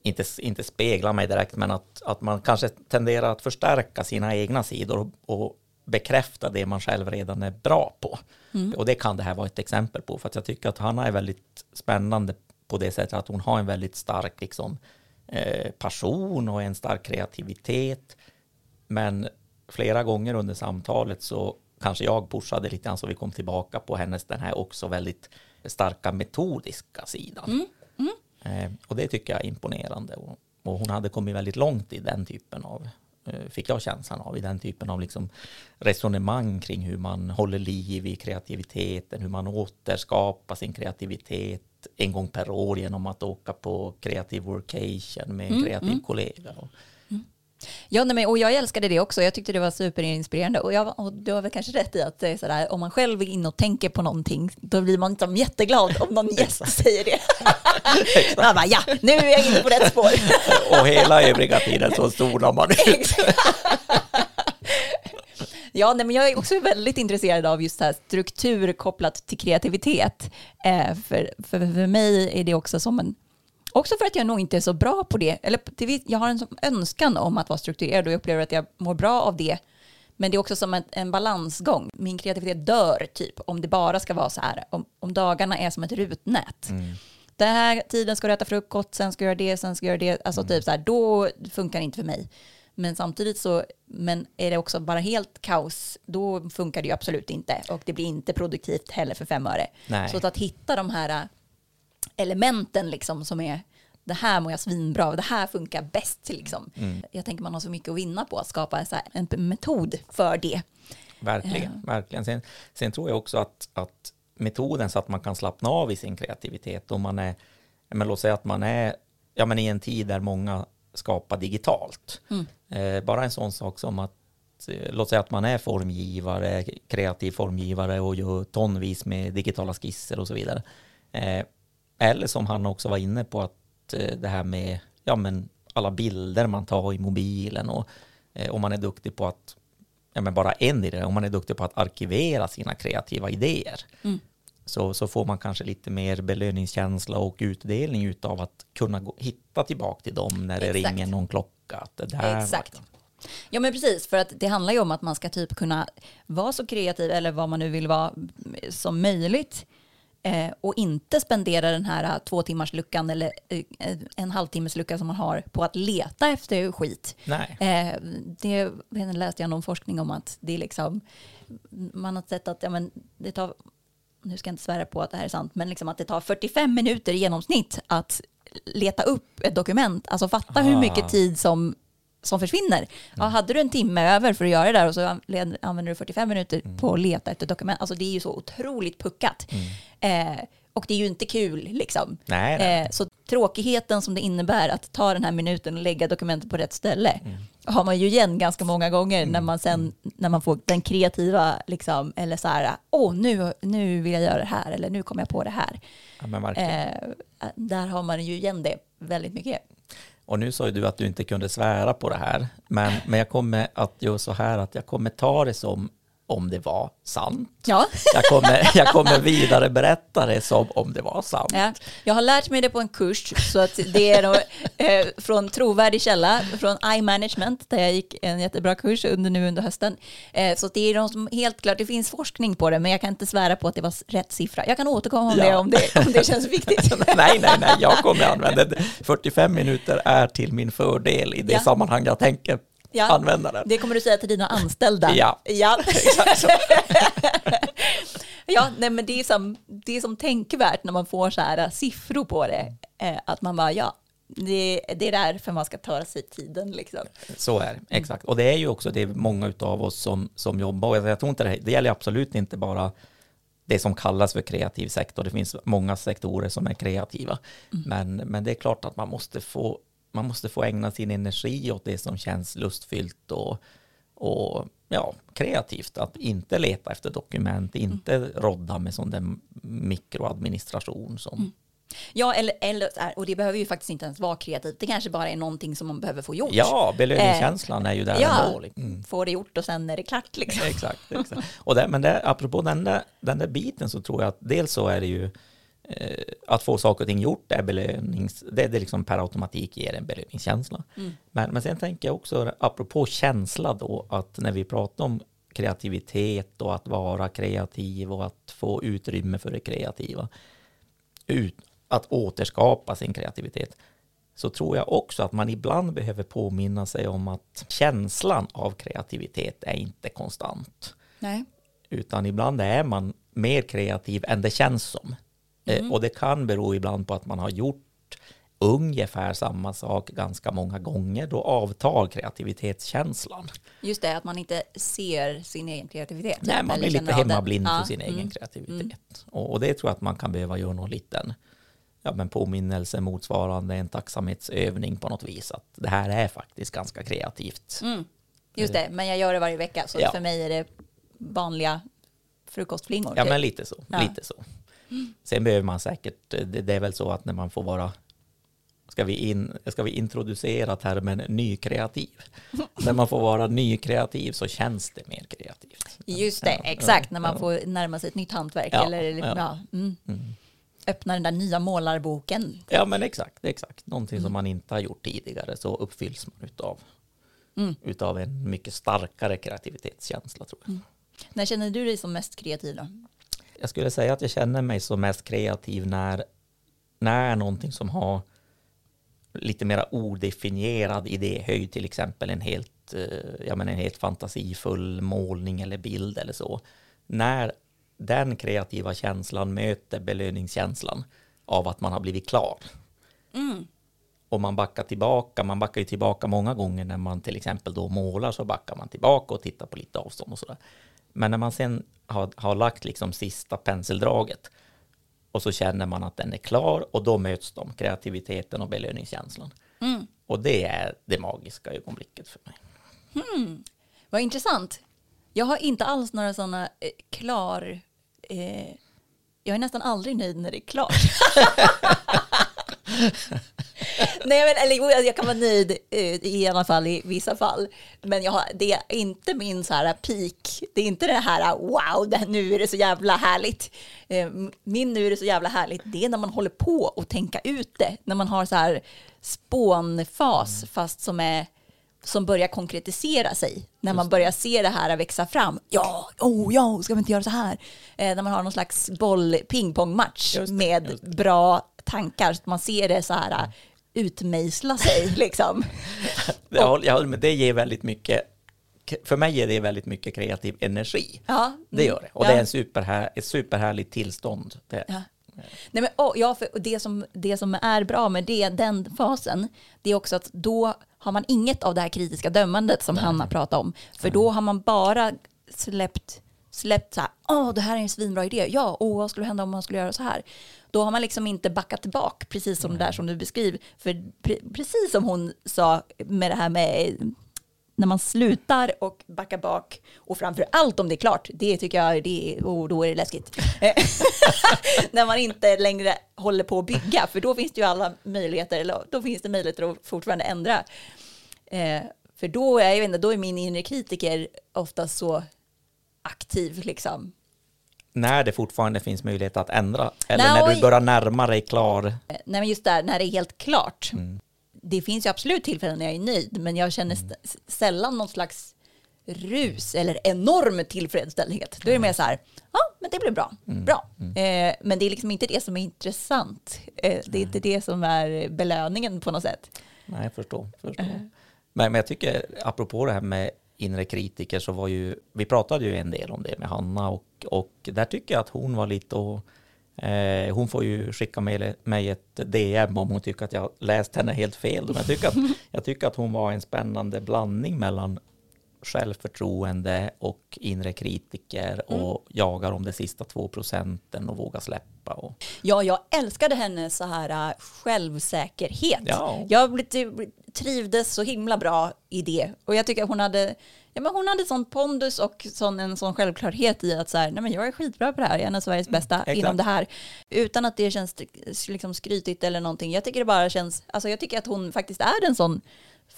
inte, inte spegla mig direkt, men att, att man kanske tenderar att förstärka sina egna sidor och, bekräfta det man själv redan är bra på. Och det kan det här vara ett exempel på, för att jag tycker att Hanna är väldigt spännande på det sättet att hon har en väldigt stark liksom, eh, passion och en stark kreativitet. Men flera gånger under samtalet så kanske jag pushade lite grann så vi kom tillbaka på hennes den här också väldigt starka metodiska sidan. Eh, och det tycker jag är imponerande. Och, och hon hade kommit väldigt långt i den typen av, eh, fick jag känslan av, i den typen av liksom resonemang kring hur man håller liv i kreativiteten, hur man återskapar sin kreativitet en gång per år genom att åka på kreativ workation med en kreativ kollega. Och, Ja, nej, men, och jag älskade det också. Jag tyckte det var superinspirerande. Och, jag, och du har väl kanske rätt i att det är sådär, om man själv är inne och tänker på någonting, då blir man liksom jätteglad om någon [laughs] gäst säger det. man bara, ja, nu är jag inne på rätt spår. [laughs] och hela övriga tiden så zonar man ut. [laughs] Ja, nej, men jag är också väldigt intresserad av just det här struktur kopplat till kreativitet. Eh, för, för, för mig är det också som en... Också för att jag nog inte är så bra på det. Eller jag har en sån önskan om att vara strukturerad och jag upplever att jag mår bra av det. Men det är också som en, en balansgång. Min kreativitet dör typ om det bara ska vara så här. Om, om dagarna är som ett rutnät. Den här tiden ska du äta frukost, sen ska du göra det, sen ska du göra det. Alltså typ så här, då funkar det inte för mig. Men samtidigt så, men är det också bara helt kaos, då funkar det ju absolut inte. Och det blir inte produktivt heller för fem öre. Nej. Så att hitta de här elementen liksom som är, det här mår jag svinbra av, det här funkar bäst. Liksom. Jag tänker man har så mycket att vinna på att skapa en, metod för det. Verkligen, verkligen. Sen, sen tror jag också att, att metoden så att man kan slappna av i sin kreativitet, om man är, men låt säga att man är ja, men i en tid där många skapar digitalt. Eh, bara en sån sak som att eh, Låt säga att man är formgivare, kreativ formgivare och gör tonvis med digitala skisser och så vidare. Eh, eller som han också var inne på att eh, det här med ja, men alla bilder man tar i mobilen och eh, om man är duktig på att ja, men bara en idé, om man är duktig på att arkivera sina kreativa idéer så, så får man kanske lite mer belöningskänsla och utdelning utav att kunna gå, hitta tillbaka till dem när det Exakt. ringer någon klocka. Att det där Exakt. Ja men precis, för att det handlar ju om att man ska typ kunna vara så kreativ eller vad man nu vill vara som möjligt eh, och inte spendera den här eh, två timmars luckan eller eh, en halvtimmes lucka som man har på att leta efter skit. Nej. Eh, det läste jag någon forskning om att det är liksom, man har sett att ja, men det tar, nu ska jag inte svära på att det här är sant, men liksom att det tar 45 minuter i genomsnitt att leta upp ett dokument. Alltså fatta hur Ah. mycket tid som, som försvinner. Ja, hade du en timme över för att göra det där och så använder du 45 minuter på att leta efter dokument. Alltså det är ju så otroligt puckat. Eh, och det är ju inte kul liksom. Nej, nej. Eh, så tråkigheten som det innebär att ta den här minuten och lägga dokumentet på rätt ställe har man ju igen ganska många gånger när man sen när man får den kreativa liksom eller så här åh nu, nu vill jag göra det här eller nu kommer jag på det här. Ja. Eh, där har man ju igen det väldigt mycket. Och nu sa ju du att du inte kunde svära på det här, men, men jag kommer att göra så här att jag kommer ta det som om det var sant. Ja. [laughs] Jag kommer, jag kommer vidare berätta det som om det var sant. Ja, jag har lärt mig det på en kurs så att det är nog, eh, från trovärdig källa, från iManagement där jag gick en jättebra kurs under nu under hösten. Eh, så det är de som helt klart, det finns forskning på det men jag kan inte svära på att det var rätt siffra. Jag kan återkomma med Ja. det om det, om det känns viktigt. [laughs] nej, nej, nej, jag kommer använda det. 45 minuter är till min fördel i det sammanhang jag tänker Ja. använda den. Det kommer du säga till dina anställda. Ja. ja. [laughs] Exakt så. [laughs] Ja, nej, men det är, som, det är som tänkvärt när man får så här äh, siffror på det. Eh, att man bara, ja, det, det är därför man ska ta sig tiden liksom. Så är det, exakt. Och det är ju också det är många av oss som, som jobbar, och jag tror inte det, det gäller absolut inte bara det som kallas för kreativ sektor, det finns många sektorer som är kreativa. Men, men det är klart att man måste, få, man måste få ägna sin energi åt det som känns lustfyllt och, och ja, kreativt. Att inte leta efter dokument, inte rodda med sån där mikroadministration som Ja, eller, eller och det behöver ju faktiskt inte ens vara kreativt. Det kanske bara är någonting som man behöver få gjort. Ja, belöningskänslan är ju där ja, ändå. liksom. få det gjort och sen är det klart liksom. Exakt, exakt. Och det, men det, apropå den där, den där biten så tror jag att dels så är det ju eh, att få saker och ting gjort är belönings, det, det liksom per automatik ger en belöningskänsla. Men, men sen tänker jag också, apropå känsla då, att när vi pratar om kreativitet och att vara kreativ och att få utrymme för det kreativa, ut, att återskapa sin kreativitet, så tror jag också att man ibland behöver påminna sig om att känslan av kreativitet är inte konstant. Nej. Utan ibland är man mer kreativ än det känns som. Eh, och det kan bero ibland på att man har gjort ungefär samma sak ganska många gånger. Då avtar kreativitetskänslan. Just det, att man inte ser sin egen kreativitet. Nej, man blir lite hemmablind Ja, för sin egen mm. kreativitet. Och, och det tror jag att man kan behöva göra någon liten ja, men påminnelse motsvarande en tacksamhetsövning på något vis. Att det här är faktiskt ganska kreativt. Just det, men jag gör det varje vecka. Så Ja. för mig är det vanliga frukostflingor. Ja, typ. men lite så. Ja. Lite så. Sen behöver man säkert, det, det är väl så att när man får vara, ska vi, in, ska vi introducera termen nykreativ? [laughs] när man får vara nykreativ så känns det mer kreativt. Just det, Ja, exakt. ja, när man ja. får närma sig ett nytt hantverk. Eller, ja. ja. mm. Öppna den där nya målarboken. Ja, men exakt, exakt. Någonting Mm. som man inte har gjort tidigare så uppfylls man utav, Mm. utav en mycket starkare kreativitetskänsla tror jag. När känner du dig som mest kreativ då? Jag skulle säga att jag känner mig som mest kreativ när, när någonting som har lite mera odefinierad idéhöjd, till exempel en helt, eh, jag menar en helt fantasifull målning eller bild eller så. När den kreativa känslan möter belöningskänslan av att man har blivit klar. Och man backar tillbaka, man backar ju tillbaka många gånger när man till exempel då målar så backar man tillbaka och tittar på lite avstånd och sådär. Men när man sen har, har lagt liksom sista penseldraget och så känner man att den är klar och då möts de, kreativiteten och belöningskänslan. Och det är det magiska ögonblicket för mig. Vad intressant. Jag har inte alls några sådana eh, klar... Eh, jag är nästan aldrig nöjd när det är klart. [laughs] [laughs] Nej, men, eller, jag kan vara nöjd eh, i alla fall i vissa fall. Men jag har, det är inte min så här peak. Det är inte det här wow, det, nu är det så jävla härligt. Eh, min nu är det så jävla härligt. Det är när man håller på och tänka ut det. När man har så här spånfas fast som är som börjar konkretisera sig. När man börjar se det här växa fram. Ja, oh ja, ska vi inte göra så här? Eh, när man har någon slags boll pingpongmatch med bra tankar. Så att man ser det så här uh, utmejsla sig [laughs] liksom. Jag håller, jag håller med, det ger väldigt mycket, för mig ger det väldigt mycket kreativ energi. Ja, Det gör det. Och Ja. det är en superhär, ett superhärligt tillstånd. Det. Ja. Nej, men, oh, ja, för det, som, det som är bra med det, den fasen, det är också att då har man inget av det här kritiska dömandet som Hanna pratade om. För då har man bara släppt släppt så här, åh det här är en svinbra idé, ja, åh vad skulle hända om man skulle göra så här? Då har man liksom inte backat tillbaka, precis som det där som du beskriver. För pre- precis som hon sa med det här med när man slutar och backar bak och framför allt om det är klart, det tycker jag, det, oh, då är det läskigt. [laughs] när man inte längre håller på att bygga, för då finns det ju alla möjligheter, eller då finns det möjligheter att fortfarande ändra. Eh, för då är, jag vet inte, då är min inre kritiker ofta så aktiv liksom. När det fortfarande finns möjlighet att ändra, eller Nej, när du börjar närma dig klar. Eh, Nej men just där, när det är helt klart. Mm. Det finns ju absolut tillfällen när jag är nöjd, men jag känner Mm. sällan någon slags rus eller enorm tillfredsställdhet. Då är det mer så här, ja, men det blir bra, Mm. bra. Eh, men det är liksom inte det som är intressant. Eh, det är inte det som är belöningen på något sätt. Nej, jag förstår. förstår. Men, men jag tycker, apropå det här med inre kritiker, så var ju, vi pratade ju en del om det med Hanna och, och där tycker jag att hon var lite och eh, hon får ju skicka med mig ett DM om hon tycker att jag läst henne helt fel. Men jag tycker, att, jag tycker att hon var en spännande blandning mellan självförtroende och inre kritiker och jagar om de sista två procenten och vågar släppa. Och, Ja, jag älskade hennes så här äh, självsäkerhet. Ja. Jag blev- trivdes så himla bra i det. Och jag tycker hon hade, ja, men hon hade sån pondus och sån, en sån självklarhet i att så här, nej men jag är skitbra på det här, jag är en av Sveriges bästa exakt. inom det här. Utan att det känns liksom skrytigt eller någonting. Jag tycker det bara känns, alltså jag tycker att hon faktiskt är en sån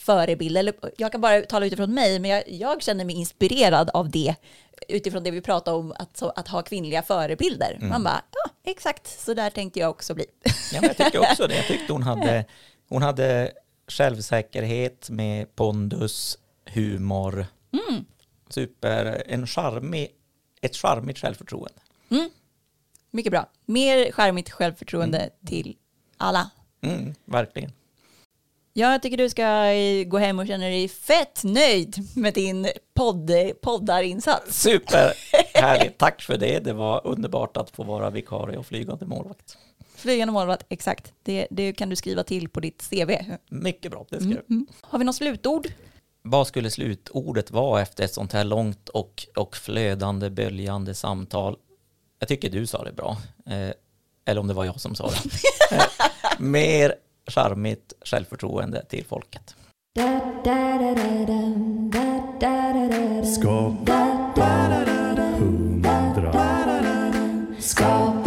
förebild. Eller, jag kan bara tala utifrån mig, men jag, jag känner mig inspirerad av det utifrån det vi pratar om, att, så, att ha kvinnliga förebilder. Man bara, ja, exakt, så där tänkte jag också bli. Ja, jag tycker också det. Jag [laughs] tyckte hon hade, hon hade självsäkerhet med pondus, humor, super, en charmig, ett charmigt självförtroende. Mycket bra. Mer charmigt självförtroende till alla. Mm, verkligen. Jag tycker du ska eh, gå hem och känna dig fett nöjd med din podd, poddarinsats. Super härligt. [laughs] Tack för det. Det var underbart att få vara vikarie och flygande målvakt. Flygande målvakt, exakt. Det, det kan du skriva till på ditt CV. Mycket bra. Det ska jag. Har vi något slutord? Vad skulle slutordet vara efter ett sånt här långt och, och flödande, böljande samtal? Jag tycker du sa det bra. Eh, eller om det var jag som sa det. [laughs] Eh, mer charmigt självförtroende till folket. Skapa hundra. Skapa